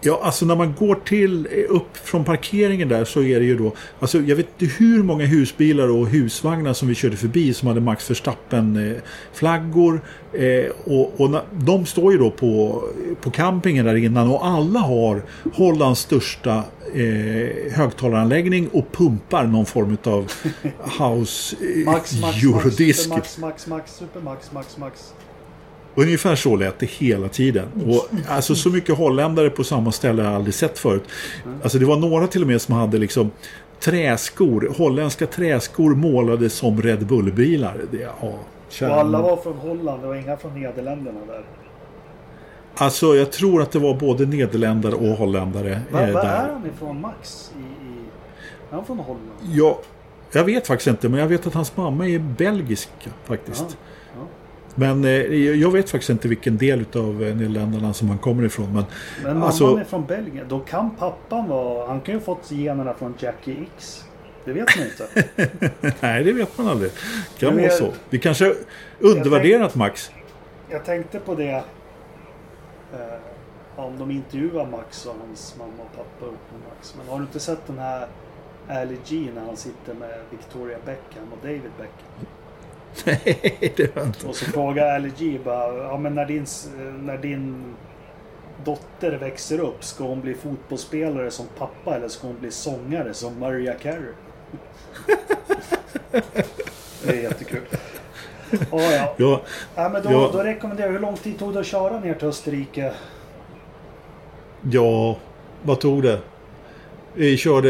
Ja, alltså när man går till eh, upp från parkeringen där så är det ju då Alltså jag vet inte hur många husbilar och husvagnar som vi körde förbi som hade Max Verstappen eh, flaggor och, och de står ju då på, på campingen där innan och alla har Hollands största eh, högtalaranläggning och pumpar någon form av house eh, Max, Max, eurodisk. Max, Max, Max, Max, Super Max, Max, Max. Ungefär så lät det hela tiden. Och alltså så mycket holländare på samma ställe har jag aldrig sett förut. Alltså det var några till och med som hade liksom träskor, holländska träskor målade som Red Bull-bilar. Ja, Och alla var från Holland, var inga från Nederländerna där. Alltså jag tror att det var både nederländare och holländare Var, eh, var är där. han ifrån Max? I, i... Är han från Holland? Ja, jag vet faktiskt inte, men jag vet att hans mamma är belgisk faktiskt. Ja, ja. Men eh, jag vet faktiskt inte vilken del av Nederländerna som han kommer ifrån. Men Men mamman Alltså- är från Belgien. Då kan pappan vara... Han kan ju fått generna från Jackie X. Det vet man inte. Nej, det vet man aldrig. Det kan vara så. Vi kanske undervärderat Max. Jag tänkte på det. Eh, om de intervjuar Max och hans mamma och pappa upp med Max. Men har du inte sett den här Ali G när han sitter med Victoria Beckham och David Beckham? Nej, det var inte. Och så frågar Ali G bara, ja men när din, när din dotter växer upp, ska hon bli fotbollsspelare som pappa eller ska hon bli sångare som Mariah Carey? det är jättekul. Oh, ja. Ja, Ja, men då, Ja. då rekommenderar jag, hur lång tid tog det att köra ner till Österrike? ja, vad tog det? Vi körde...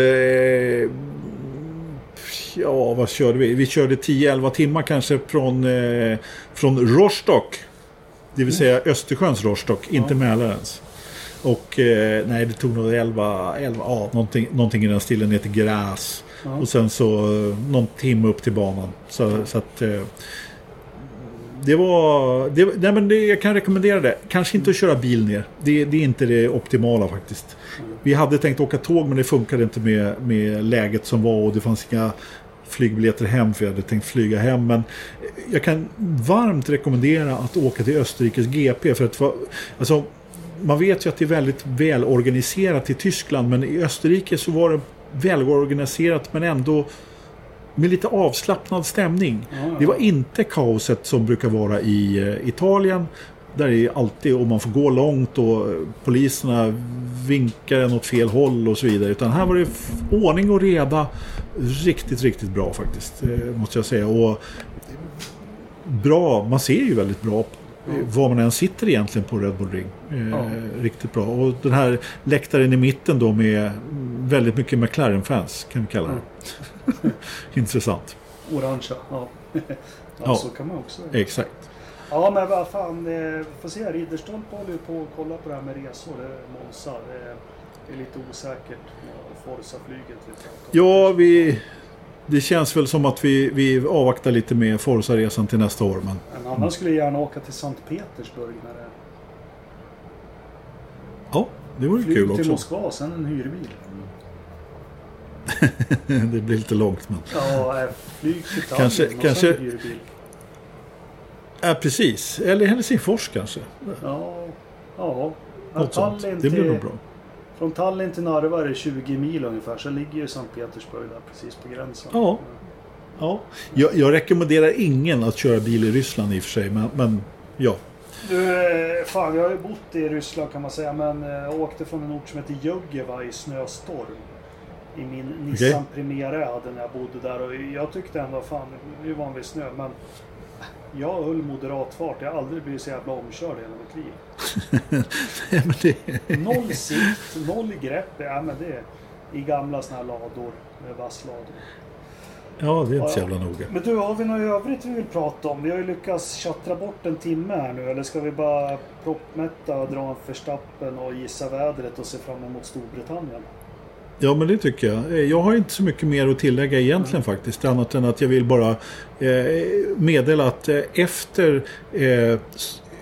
Ja, vad körde vi? Vi körde 10-11 timmar kanske från, eh, från Rostock. Det vill säga Östersjöns Rostock, inte Mälarens. Och eh, nej, det tog nog 11, 11 ja, någonting, någonting i den stilen ner till Gräs. Ja. Och sen så eh, någon timme upp till banan. Så, så att... Eh, det var... Det, nej men det, jag kan rekommendera det. Kanske inte att köra bil ner. Det, det är inte det optimala faktiskt. Vi hade tänkt åka tåg men det funkade inte med, med läget som var och det fanns inga flygbiljetter hem för jag hade tänkt flyga hem. Men jag kan varmt rekommendera att åka till Österrikes GP för att alltså, man vet ju att det är väldigt välorganiserat i Tyskland men i Österrike så var det välorganiserat men ändå med lite avslappnad stämning. Ja. Det var inte kaoset som brukar vara i eh, Italien. Där är alltid, och man får gå långt och poliserna vinkar en åt fel håll och så vidare. Utan här var det ordning och reda. Riktigt, riktigt bra faktiskt. eh, Måste jag säga. Och bra, man ser ju väldigt bra eh, var man än sitter egentligen på Red Bull Ring. Eh, Ja. Riktigt bra. Och den här läktaren i mitten då med väldigt mycket McLaren-fans kan vi kalla det. Intressant. Orangea, ja. ja, Ja. så kan man också. Exakt. Ja men vad fan, eh, får se. Ridderstolpe håller ju på att kolla på det här med resor. Är Monza. Är Det är lite osäkert med Forza-flyget. Ja, vi... Det känns väl som att vi, vi avvaktar lite med Forza-resan till nästa år. Men En annan skulle gärna åka till Sankt Petersburg när det ja, det vore flyg kul till också. Moskva, sen en hyrbil. det blir lite långt men... Ja, äh, flyg till Tallinn Kanske- och sen kanske- en hyrbil. Ja, precis. Eller Helsingfors kanske. Ja, ja. Något sånt. Tallinn Det blir till- nog bra. Från Tallinn till Narva är det 20 mil ungefär. Så ligger ju Sankt Petersburg där precis på gränsen. Ja. Ja. Jag, jag rekommenderar ingen att köra bil i Ryssland i och för sig. Men, men ja. Du, eh, fan jag har ju bott i Ryssland kan man säga. Men eh, jag åkte från en ort som heter Jögeva i snöstorm. I min Nissan Primera jag hade när jag bodde där. Och jag tyckte ändå, fan, är ju vanlig snö. Men jag höll moderat fart. Jag har aldrig blivit så jävla omkörd i hela mitt liv. Nej, men det, Noll sikt, noll grepp. Ja, men det är i gamla såna här lador. Med vasslador. ja, det är inte så jävla noga. Men du, har vi något övrigt vi vill prata om? Vi har ju lyckats tjattra bort en timme här nu. Eller ska vi bara proppmätta dra en förstappen och gissa vädret och se fram emot Storbritannien? Ja, men det tycker jag. Eh, Jag har inte så mycket mer att tillägga egentligen faktiskt. Annat än att jag vill bara eh, meddela att eh, efter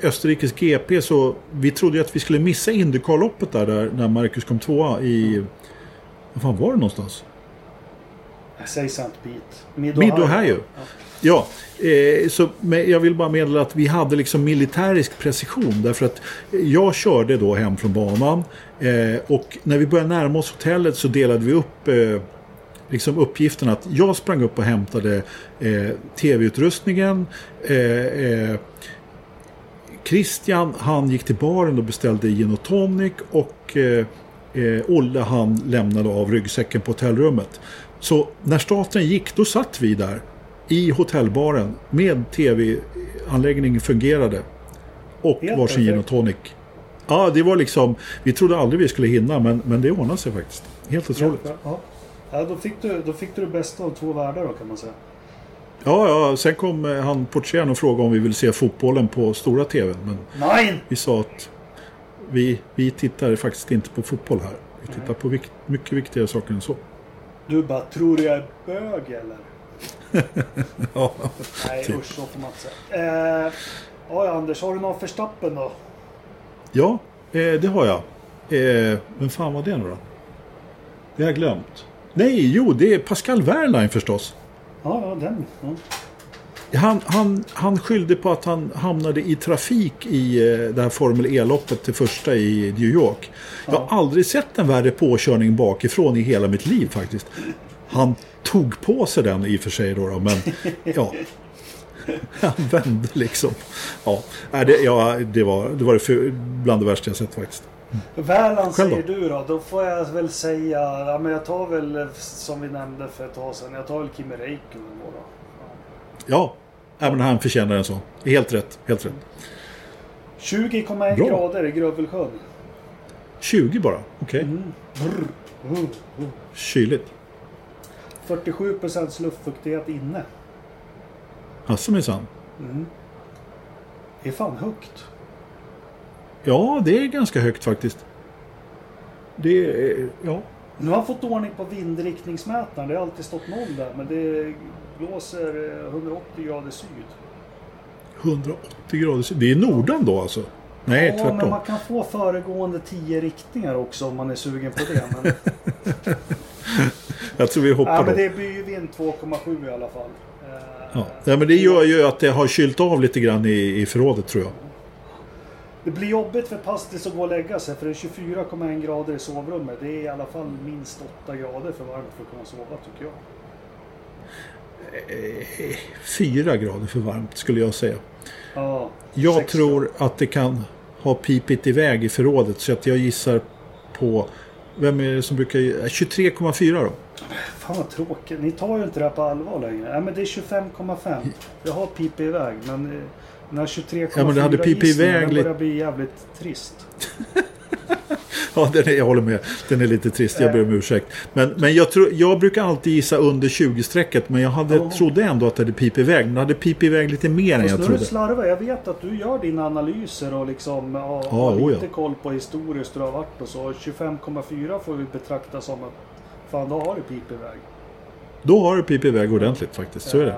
Österrikes GP så vi trodde att vi skulle missa Indycar-loppet där, där när Marcus kom tvåa i... Vad fan var det någonstans? Säg St. Pete. Mid-Ohio. Ja, eh, så, men jag vill bara meddela att vi hade liksom militärisk precision. Därför att jag körde då hem från banan. Eh, och när vi började närma oss hotellet så delade vi upp eh, liksom uppgiften att jag sprang upp och hämtade eh, tv-utrustningen. Eh, eh, Christian han gick till baren och beställde gin och tonic. Och eh, eh, Olle han lämnade av ryggsäcken på hotellrummet. Så när staten gick då satt vi där i hotellbaren med tv-anläggningen fungerade. Och Helt varsin gin och tonic. Ja, det var liksom, vi trodde aldrig vi skulle hinna men, men det ordnade sig faktiskt. Helt otroligt. Ja, ja. ja då, fick du, då fick du det bästa av två världar då kan man säga. Ja, ja, sen kom eh, han portieren och frågade om vi vill se fotbollen på stora tvn. Men Nej! vi sa att vi, vi tittar faktiskt inte på fotboll här. Vi tittar på vikt, mycket viktigare saker än så. Du bara, tror du jag är bög eller? Ja, Nej Typ. usch, så får man inte säga. Eh, ja, Anders, har du någon förstappen då? ja eh, det har jag. Eh, men fan var det nu då? Det har jag glömt. Nej, jo, det är Pascal Wehrlein förstås. Ja, ja den. Ja. Han, han, han skyllde på att han hamnade i trafik i eh, det här Formel E-loppet till första i New York. Jag har aldrig sett en värre påkörning bakifrån i hela mitt liv faktiskt. Han tog på sig den i och för sig då, då men ja. Han vände liksom. Ja, det, ja, det var det, var det för, bland det värsta jag sett faktiskt. Då? säger du då. Då får jag väl säga, ja, men jag tar väl som vi nämnde för ett tag sedan. Jag tar väl Kimi Räikkönen då. då. Ja, även han förtjänar en sån. Helt rätt, helt rätt. 20,1 Bra. grader i Grövelsjön. 20 bara, okej. Mm. Mm. Mm. Kyligt. 47 procents luftfuktighet inne. Asså minsann. Mm. Det är fan högt. Ja, det är ganska högt faktiskt. Det är, ja. Nu har jag fått ordning på vindriktningsmätaren. Det har alltid stått noll där. Men det blåser eh, 180 grader syd. 180 grader syd. Det är Nordan då alltså? Nej, ja, men man kan få föregående 10 riktningar också om man är sugen på det. Men, Jag tror vi hoppar ja, men det är byvind 2,7 i alla fall. Eh, Ja. ja, men det gör ju att det har kylt av lite grann i, i förrådet tror jag. Det blir jobbigt för Pastis att gå och lägga sig för det är 24,1 grader i sovrummet. Det är i alla fall minst 8 grader för varmt för att kunna sova tycker jag. Fyra grader för varmt skulle jag säga. Ja, Jag sex tror att det kan ha pipit iväg i förrådet så att jag gissar på vem är det som brukar... 23,4 då? Fan vad tråkigt. Ni tar ju inte det här på allvar längre. Nej men det är 25,5. Jag har pipit iväg men här 23,4 Ja, men det hade iväg den lite- börjar bli jävligt trist. ja, den är, jag håller med. Den är lite trist. Jag ber om ursäkt. Men, men jag, tror, jag brukar alltid gissa under 20-strecket. Men jag hade, Oh. trodde ändå att det hade pip iväg. Men det hade pip iväg lite mer än Fast jag nu är trodde. du slarvar. Jag vet att du gör dina analyser och liksom ja, Ja, har oh lite ja. koll på historiskt hur det har varit och så. 25,4 får vi betrakta som att fan då har du pip iväg. Då har det pip iväg ordentligt faktiskt. Så är det.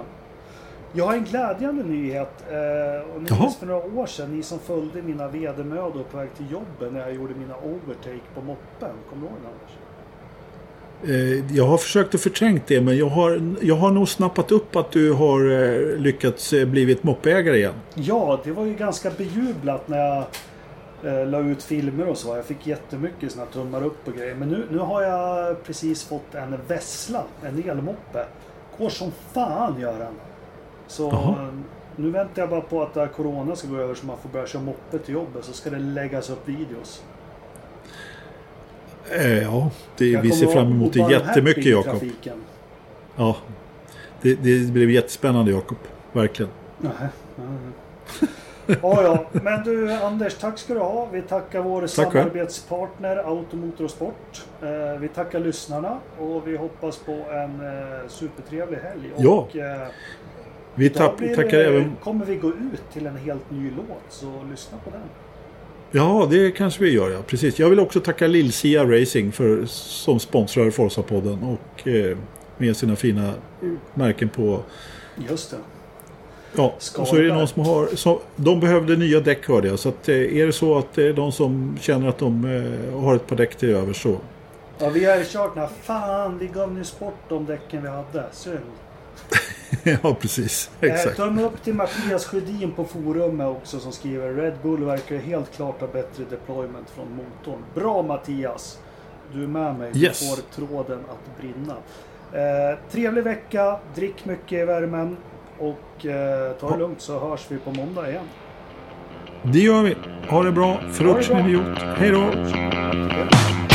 Jag har en glädjande nyhet. eh, Och ni minns för några år sedan, ni som följde mina vedermödor på väg till jobbet när jag gjorde mina overtake på moppen. Kommer du ihåg det Anders? Eh, Jag har försökt att förträngt det. Men jag har, jag har nog snappat upp att du har eh, lyckats eh, blivit moppägare igen. Ja, det var ju ganska bejublat när jag eh, la ut filmer och så. Jag fick jättemycket såna tummar upp och grejer. Men nu, nu har jag precis fått en Vessla, en elmoppe. Går som fan gör den. Så Jaha. eh, nu väntar jag bara på att det här Corona ska gå över så man får börja köra moppe till jobbet. Så ska det läggas upp videos. Eh, Ja, det, vi ser fram emot det jättemycket Jakob. Ja, det, det blev jättespännande Jakob. Verkligen. Nähä. Ja, ja. Men du Anders, tack ska du ha. Vi tackar vår själv. samarbetspartner Automotor och Sport. Eh, vi tackar lyssnarna och vi hoppas på en eh, supertrevlig helg. Ja, Och, eh, Vi tapp, blir tackar även... kommer vi gå ut till en helt ny låt, så lyssna på den. Ja, det kanske vi gör. Ja. Precis. Jag vill också tacka Lill-Sia Racing för, som sponsrar Forza-podden och eh, med sina fina märken på... Just det. Ja, och så är det någon som har... Som, de behövde nya däck hörde jag. Så att, eh, är det så att det är de som känner att de eh, har ett par däck till över så... Ja, vi har ju kört den här. Fan, vi gav nyss bort de däcken vi hade. Synd. ja, precis. Eh, Exakt. Tumme upp till Mattias Sjödin på forumet också som skriver Red Bull verkar helt klart ha bättre deployment från motorn. Bra Mattias! Du är med mig. Yes. Du får tråden att brinna. Eh, trevlig vecka, drick mycket i värmen och eh, ta det lugnt så hörs vi på måndag igen. Det gör vi. Ha det bra. Bra. idiot. Hej då!